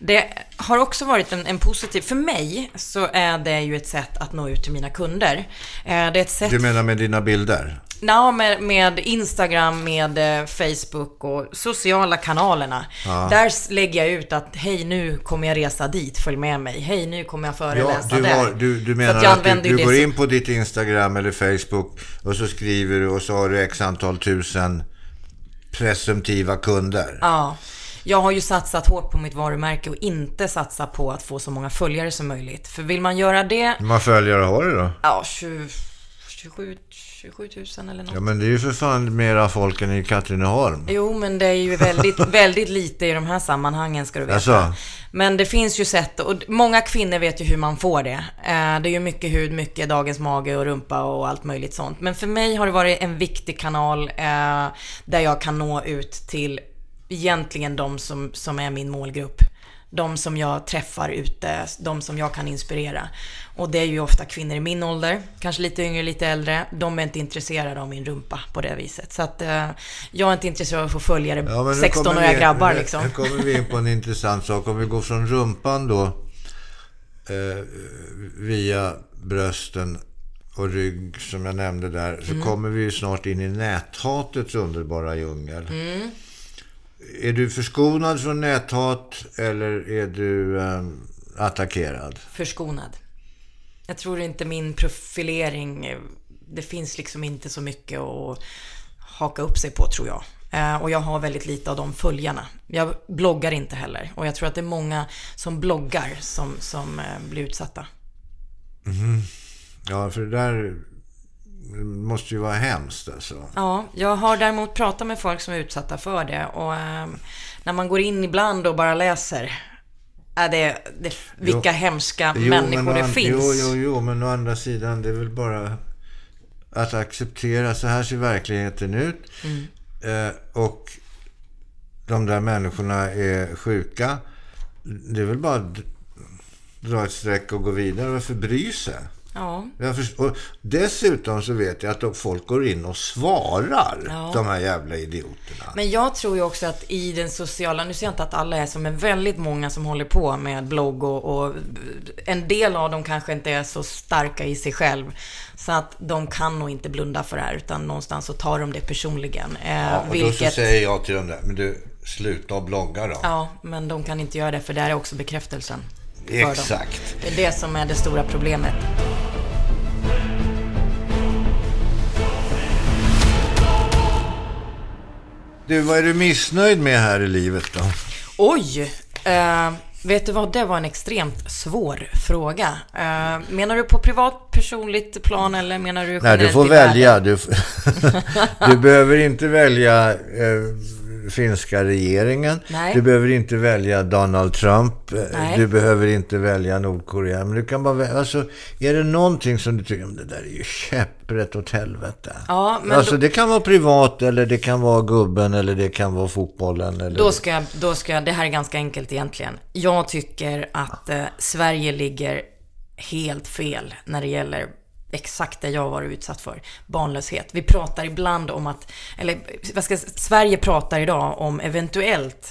Det har också varit en, en, positiv, för mig så är det ju ett sätt att nå ut till mina kunder. Eh, det är ett sätt... Du menar med dina bilder? Ja, med, med Instagram, med eh, Facebook och sociala kanalerna. Ja. Där lägger jag ut att hej nu kommer jag resa dit, följ med mig. Hej nu kommer jag föreläsa ja, du där. du, du menar att, att du, du går in på ditt Instagram eller Facebook och så skriver du och så har du x antal tusen presumtiva kunder. Ja. Jag har ju satsat hårt på mitt varumärke och inte satsat på att få så många följare som möjligt. För vill man göra det... Hur många följare har du då? Ja, 20, 27 27 000 eller något. Ja, men det är ju för fan mera folk än i Katrineholm. Jo, men det är ju väldigt, väldigt lite i de här sammanhangen ska du veta. Alltså. Men det finns ju sätt, och många kvinnor vet ju hur man får det. Eh, det är ju mycket hud, mycket dagens mage och rumpa och allt möjligt sånt. Men för mig har det varit en viktig kanal eh, där jag kan nå ut till egentligen de som, som är min målgrupp. De som jag träffar ute, de som jag kan inspirera. Och det är ju ofta kvinnor i min ålder, kanske lite yngre, lite äldre. De är inte intresserade av min rumpa på det viset. Så att eh, jag är inte intresserad av att få följare, ja, 16-åriga grabbar liksom. Nu kommer vi in på en intressant sak. Om vi går från rumpan då, eh, via brösten och rygg som jag nämnde där, så kommer vi ju snart in i näthatets underbara djungel. Är du förskonad från näthat eller är du eh, attackerad? Förskonad. Jag tror inte min profilering, det finns liksom inte så mycket att haka upp sig på tror jag. Eh, Och jag har väldigt lite av de följarna. Jag bloggar inte heller. Och jag tror att det är många som bloggar som, som eh, blir utsatta. Ja, för det där måste ju vara hemskt alltså. Ja, jag har däremot pratat med folk som är utsatta för det. Och eh, när man går in ibland och bara läser. Är det, det, vilka hemska människor men å det an- finns. Jo, jo, jo, men å andra sidan, det är väl bara att acceptera. Så här ser verkligheten ut. Mm. Eh, och de där människorna är sjuka. Det är väl bara att dra ett streck och gå vidare. Varför bry sig? Ja, och dessutom så vet jag att folk går in och svarar, Ja. de här jävla idioterna. Men jag tror ju också att i den sociala, nu ser jag inte att alla är som, men väldigt många som håller på med blogg och, och en del av dem kanske inte är så starka i sig själv. Så att de kan nog inte blunda för det här, utan någonstans så tar de det personligen. Eh, Ja, och då så vilket, säger jag till dem där, men du, sluta och blogga då. ja, men de kan inte göra det, för det här är också bekräftelsen. Exakt. Det är det som är det stora problemet. Du, vad är du missnöjd med här i livet då? Oj! Eh, vet du vad, det var en extremt svår fråga. Eh, menar du på privat, personligt plan eller menar du Nej, du får välja. Du, du behöver inte välja eh, finska regeringen. Nej. Du behöver inte välja Donald Trump. Nej. Du behöver inte välja Nordkorea. Men du kan bara välja. Alltså, är det någonting som du tycker, "Men det där är ju käpprätt åt helvete. Ja, men alltså då- det kan vara privat eller det kan vara gubben eller det kan vara fotbollen. Eller... Då ska, jag, då ska jag, det här är ganska enkelt egentligen. Jag tycker att eh, Sverige ligger helt fel när det gäller exakt det jag har varit utsatt för. Barnlöshet. Vi pratar ibland om att, eller vad ska, Sverige pratar idag om eventuellt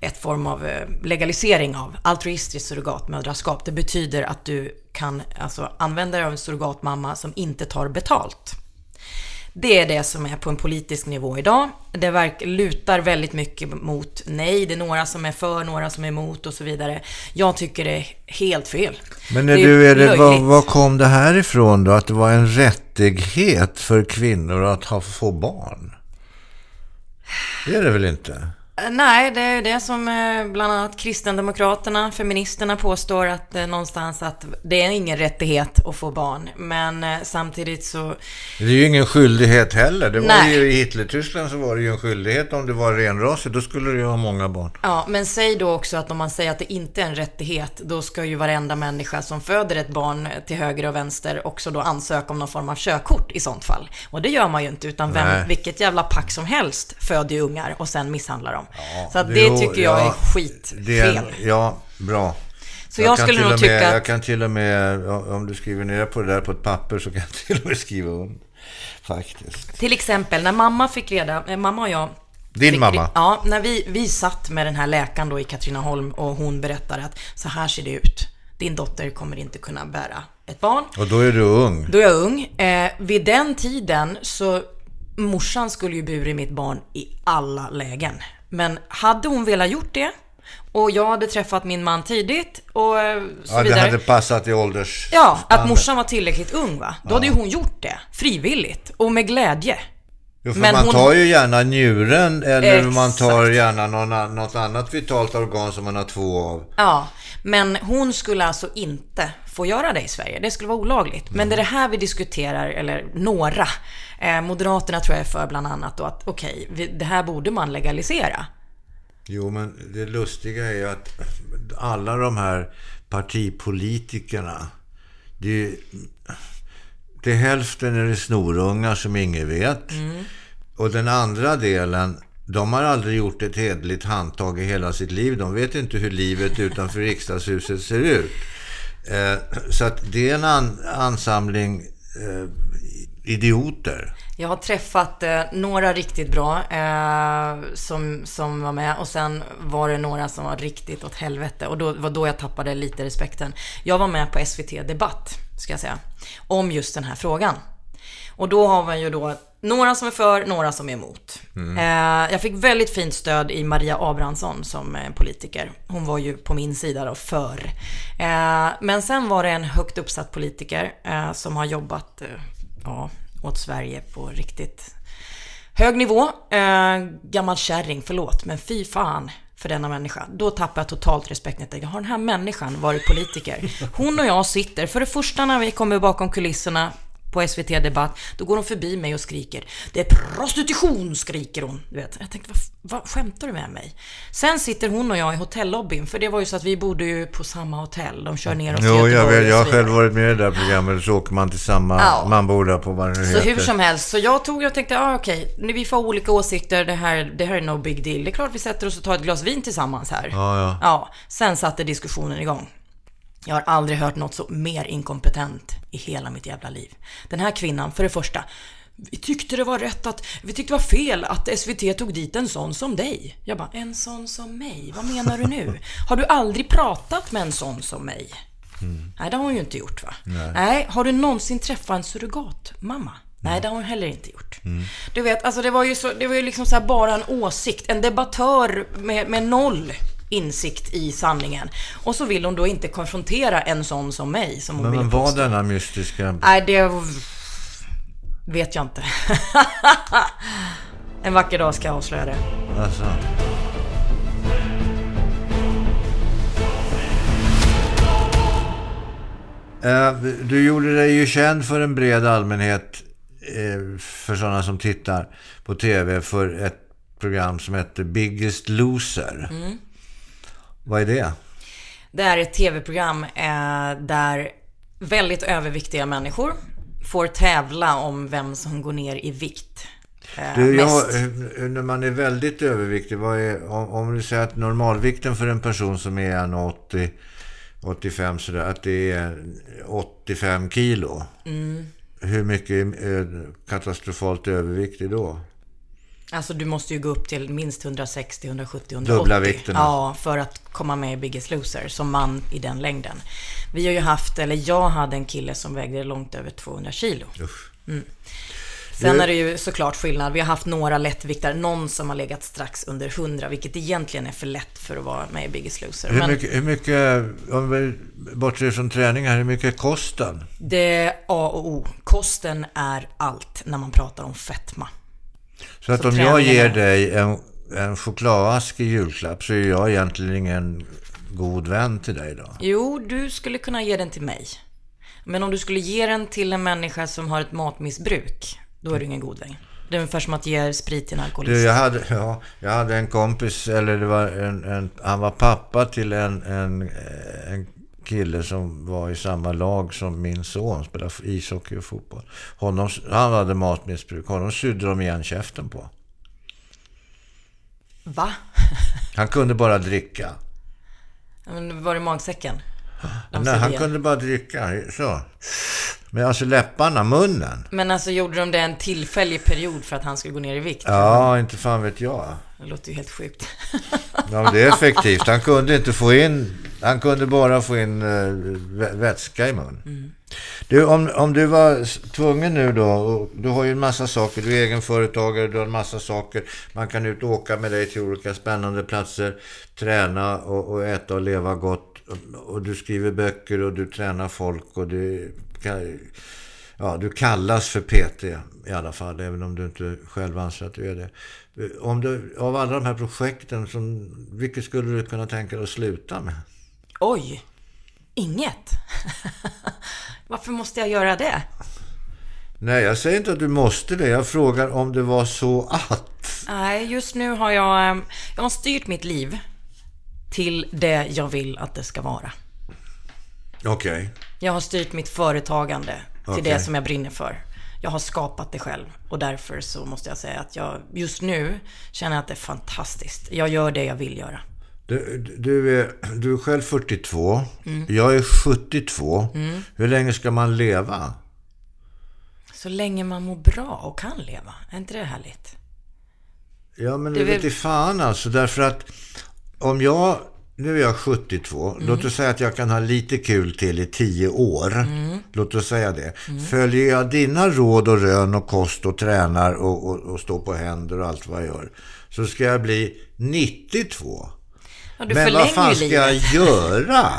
ett form av eh, legalisering av altruistiskt surrogatmödraskap. Det betyder att du kan alltså, använda dig av en surrogatmamma som inte tar betalt. Det är det som är på en politisk nivå idag. Det verk, lutar väldigt mycket mot nej. Det är några som är för, några som är emot och så vidare. Jag tycker det är helt fel. Men är Det du, är det, var, löjligt. var kom det här ifrån då? Att det var en rättighet för kvinnor att ha, få barn? Det är det väl inte? Nej, det är det som eh, bland annat Kristdemokraterna, feministerna påstår att eh, någonstans att det är ingen rättighet att få barn. Men eh, samtidigt så, Det är ju ingen skyldighet heller. Det var Nej. ju, I Hitlertyskland så var det ju en skyldighet om du var renrasig. Då skulle du ju ha många barn. ja, men säg då också att om man säger att det inte är en rättighet, då ska ju varenda människa som föder ett barn till höger och vänster också då ansöka om någon form av körkort i sånt fall. Och det gör man ju inte, utan Nej. vem, vilket jävla pack som helst föder ju ungar och sen misshandlar dem. Så att det- jo, tycker jag ja, är skitfel. Det ja, bra. Så jag kan skulle nog tycka att- Jag kan till och med, om du skriver ner på det där på ett papper så kan jag till och med skriva under. Faktiskt. Till exempel när mamma fick reda, eh, mamma och jag Din fick, mamma? Ja, när vi, vi satt med den här läkaren då i Katrineholm och hon berättade att så här ser det ut. Din dotter kommer inte kunna bära ett barn. Och då är du ung. Då är jag ung. Eh, vid den tiden så morsan skulle ju burit mitt barn i alla lägen. Men hade hon velat gjort det och jag hade träffat min man tidigt och eh, så Ja, det vidare. hade passat i ålders... Ja, att morsan var tillräckligt ung va. Då hade ju hon gjort det. Frivilligt och med glädje. Jo, för Men man hon- tar ju gärna njuren eller man tar Exakt. gärna någon, något annat vitalt organ som man har två av. Ja, men hon skulle alltså inte få göra det i Sverige. Det skulle vara olagligt. Men det är det här vi diskuterar, eller några. Eh, Moderaterna tror jag är för bland annat då att okej, vi- det här borde man legalisera. Jo, men det lustiga är ju att alla de här partipolitikerna, det är, till hälften är det snorungar som ingen vet. Och den andra delen, de har aldrig gjort ett hederligt handtag i hela sitt liv. De vet inte hur livet utanför riksdagshuset ser ut. Eh, så att det är en an, ansamling eh, idioter. Jag har träffat eh, några riktigt bra eh, som, som var med och sen var det några som var riktigt åt helvete och då var då jag tappade lite respekten. Jag var med på SVT Debatt, ska jag säga, om just den här frågan. Och då har man ju då några som är för, några som är emot. Mm. Eh, jag fick väldigt fint stöd i Maria Abrahamsson som eh, politiker. Hon var ju på min sida då, för. Eh, men sen var det en högt uppsatt politiker som har jobbat, ja, åt Sverige på riktigt hög nivå. Gammal kärring, förlåt, men fy fan för denna människa. Då tappar jag totalt respekten. Har den här människan varit politiker? Hon och jag sitter, för det första när vi kommer bakom kulisserna på SVT Debatt, då går hon förbi mig och skriker. Det är prostitution, skriker hon. Du vet. Jag tänkte, vad, vad skämtar du med mig? Sen sitter hon och jag i hotellobbyn, för det var ju så att vi bodde ju på samma hotell. De kör ner oss Jo, jag vet. Jag har själv varit med i det där programmet, så åker man till samma, ja. man bor där på vad det Så hur som helst, så jag tog och tänkte, ah, okej, okay, vi får olika åsikter, det här, det här är no big deal. Det är klart vi sätter oss och tar ett glas vin tillsammans här. Ja, ja. ja sen satte diskussionen igång. Jag har aldrig hört något så mer inkompetent i hela mitt jävla liv. Den här kvinnan, för det första, vi tyckte det var rätt att, vi tyckte det var fel att SVT tog dit en sån som dig. Jag bara, en sån som mig? Vad menar du nu? Har du aldrig pratat med en sån som mig? Mm. Nej, det har hon ju inte gjort va? Nej. Nej. Har du någonsin träffat en surrogatmamma? Nej, mm. det har hon heller inte gjort. Mm. Du vet, alltså det var ju, så, det var ju liksom så bara en åsikt. En debattör med, med noll insikt i sanningen. Och så vill hon då inte konfrontera en sån som mig. Som hon men, men var denna mystiska... Nej, det vet jag inte. en vacker dag ska jag avslöja det. Alltså. Eh, du gjorde dig ju känd för en bred allmänhet, eh, för sådana som tittar på tv, för ett program som heter Biggest Loser. Mm. Vad är det? Det är ett tv-program eh, där väldigt överviktiga människor får tävla om vem som går ner i vikt. Eh, du, ja, när man är väldigt överviktig, är, om, om du säger att normalvikten för en person som är 1,80 85 sådär, att det är 85 kilo. Mm. Hur mycket är katastrofalt överviktig då? Alltså du måste ju gå upp till minst 160, 170, 180. Dubbla vikterna. Ja, för att komma med i Biggest Loser som man i den längden. Vi har ju haft, eller jag hade en kille som vägde långt över 200 kilo. Mm. Sen du... är det ju såklart skillnad. Vi har haft några lättviktare, någon som har legat strax under 100, vilket egentligen är för lätt för att vara med i Biggest Loser. Hur, Men... mycket, hur mycket, om vi bortser från träningar, hur mycket är kosten? Det är A och O. Kosten är allt när man pratar om fetma. Så att så om jag ger dig en, en chokladask i julklapp så är jag egentligen ingen god vän till dig då? Jo, du skulle kunna ge den till mig. Men om du skulle ge den till en människa som har ett matmissbruk, då är du ingen god vän. Det är ungefär som att ge sprit till en alkoholist. Du, jag, hade, ja, jag hade en kompis, eller det var en, en han var pappa till en, en, en kille som var i samma lag som min son, spelade ishockey och fotboll. Honom, han hade matmissbruk. Honom sydde de igen käften på. Va? Han kunde bara dricka. Men var det magsäcken? Nej, han kunde bara dricka. Så. Men alltså läpparna, munnen. Men alltså gjorde de det en tillfällig period för att han skulle gå ner i vikt? Ja, inte fan vet jag. Det låter ju helt sjukt. ja, men det är effektivt. Han kunde inte få in... Han kunde bara få in uh, vätska i mun. Mm. Du, om, om du var tvungen nu då, och du har ju en massa saker, du är egenföretagare, du har en massa saker, man kan ut och åka med dig till olika spännande platser, träna och, och äta och leva gott, och, och du skriver böcker och du tränar folk och du ja, du kallas för PT i alla fall, även om du inte själv anser att du är det. Om du, av alla de här projekten, som, vilket skulle du kunna tänka dig att sluta med? Oj! Inget? Varför måste jag göra det? Nej, jag säger inte att du måste det. Jag frågar om det var så att. Nej, just nu har jag, eh, jag har styrt mitt liv till det jag vill att det ska vara. Okej. Okay. Jag har styrt mitt företagande till okay. det som jag brinner för. Jag har skapat det själv och därför så måste jag säga att jag just nu känner att det är fantastiskt. Jag gör det jag vill göra. Du, du, är, du är själv 42. Mm. Jag är 72. Mm. Hur länge ska man leva? Så länge man mår bra och kan leva. Är inte det härligt? Ja, men Det det är vet väl- i fan alltså. Därför att om jag, nu är jag 72, Mm. låt oss säga att jag kan ha lite kul till i 10 år. Mm. Låt oss säga det. Följer jag dina råd och rön och kost och tränar och, och, och står på händer och allt vad jag gör. Så ska jag bli 92. Ja, men vad fan ska livet. jag göra?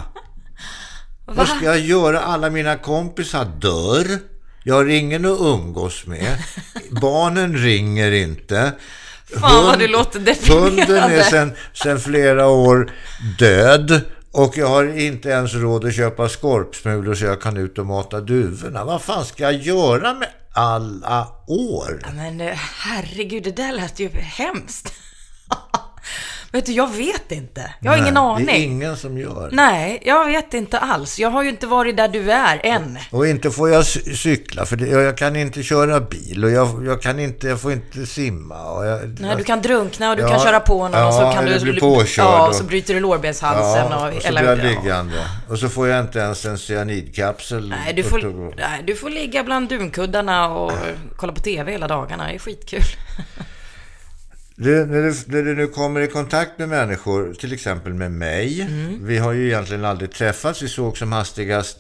Va? Vad ska jag göra? Alla mina kompisar dör. Jag har ingen att umgås med. Barnen ringer inte. Fan, vad du låter deprimerande. Hunden är sen, sen flera år död. Och jag har inte ens råd att köpa skorpsmulor så jag kan ut och mata duvorna. Vad fan ska jag göra med alla år? Ja, Men eh, herregud, det där lät ju hemskt. Vet du, jag vet inte. Jag har ingen Nej, aning. Det är ingen som gör. Nej, jag vet inte alls. Jag har ju inte varit där du är än. Och inte får jag cy- cykla, för det, jag kan inte köra bil och jag, jag kan inte, jag får inte simma. Och jag, Nej, du kan drunkna och du Ja, kan köra på någon och så ja, kan du... bli påkörd Ja, och- så bryter du lårbenshalsen Ja, och... och så eller- blir jag ja. liggande. Och så får jag inte ens en cyanidkapsel. Nej du, får, nej, du får ligga bland dunkuddarna och kolla på TV hela dagarna. Det är skitkul. Du, när, du, när du nu kommer i kontakt med människor, till exempel med mig. Mm. Vi har ju egentligen aldrig träffats. Vi såg som hastigast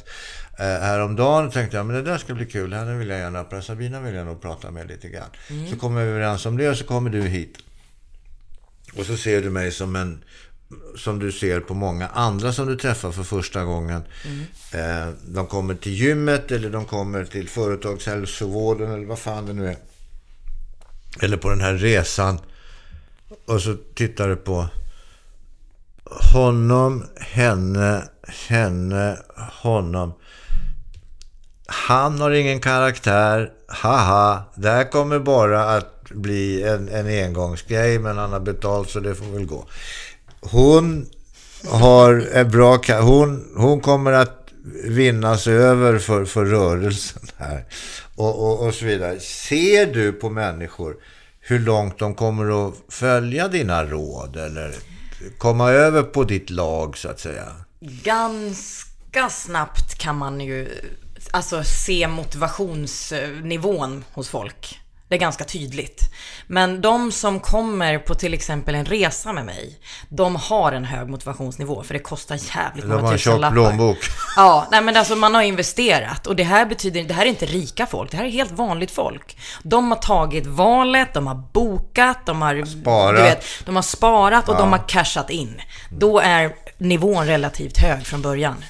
eh, häromdagen och tänkte jag men det där ska bli kul. Henne vill jag gärna prata. Sabina vill jag nog prata med lite grann. Mm. Så kommer vi överens om det och så kommer du hit. Och så ser du mig som en som du ser på många andra som du träffar för första gången. Eh, de kommer till gymmet eller de kommer till företagshälsovården eller vad fan det nu är. Eller på den här resan. Och så tittar du på honom, henne, henne, honom. Han har ingen karaktär. Haha, det här kommer bara att bli en, en engångsgrej men han har betalt så det får väl gå. Hon har en bra... Hon, hon kommer att vinnas över för, för rörelsen här. Och, och, och så vidare. Ser du på människor hur långt de kommer att följa dina råd eller komma över på ditt lag så att säga? Ganska snabbt kan man ju alltså, se motivationsnivån hos folk. Det är ganska tydligt. Men de som kommer på till exempel en resa med mig, de har en hög motivationsnivå för det kostar jävligt De många har en tjock plånbok. Ja, nej men alltså man har investerat och det här betyder, det här är inte rika folk, det här är helt vanligt folk. De har tagit valet, de har bokat, de har Sparat. Du vet, de har sparat och de har cashat in. Då är nivån relativt hög från början.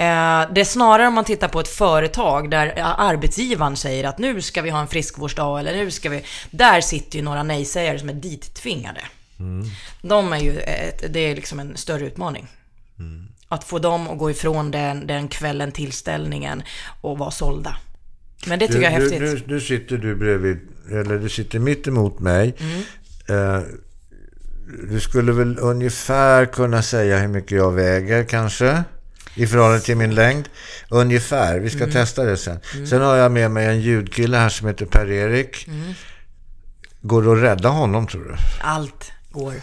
Eh, Det är snarare om man tittar på ett företag där arbetsgivaren säger att nu ska vi ha en friskvårdsdag eller nu ska vi... Där sitter ju några nej-sägare som är dittvingade. De är ju, ett, det är liksom en större utmaning. Att få dem att gå ifrån den, den kvällen, tillställningen och vara sålda. Men det tycker jag är Du- häftigt. Nu, nu sitter du bredvid, eller du sitter mitt emot mig. Mm. Eh, du skulle väl ungefär kunna säga hur mycket jag väger kanske? I förhållande till min längd. Ungefär. Vi ska Mm. testa det sen. Sen har jag med mig en ljudkille här som heter Per-Erik. Mm. Går det att rädda honom tror du? Allt går.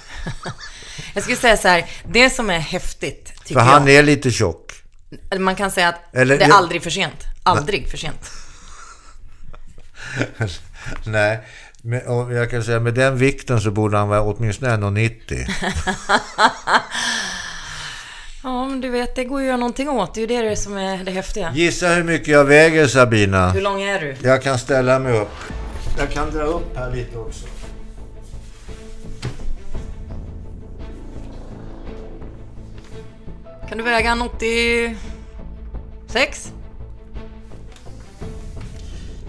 jag skulle säga så här, det som är häftigt, tycker För han jag. är lite tjock. Man kan säga att Eller- det är jag- aldrig för sent. Aldrig för sent. Nej, men, och jag kan säga med den vikten så borde han vara åtminstone 1,90. Ja, men du vet, det går ju att göra någonting åt. Det är ju det som är det häftiga. Gissa hur mycket jag väger Sabina? Hur lång är du? Jag kan ställa mig upp. Jag kan dra upp här lite också. Kan du väga en 86?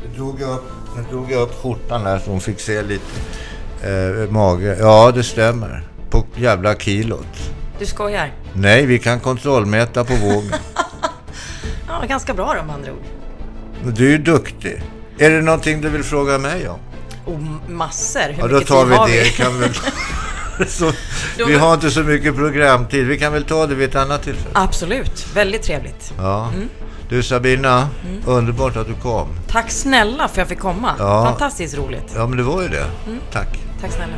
Nu drog jag upp, nu drog jag upp skjortan här så hon fick se lite eh, mage. Ja, det stämmer. På jävla kilot. Du skojar? Nej, vi kan kontrollmäta på vågen. Ja, ganska bra då med andra ord. Du är ju duktig. Är det någonting du vill fråga mig om? Och massor. Hur Ja, då tar vi har det. vi? Kan väl... så, vi har inte så mycket programtid. Vi kan väl ta det vid ett annat tillfälle. Absolut. Väldigt trevligt. Ja. Du Sabina, underbart att du kom. Tack snälla för att jag fick komma. Ja. Fantastiskt roligt. Ja, men det var ju det. Tack. Tack snälla.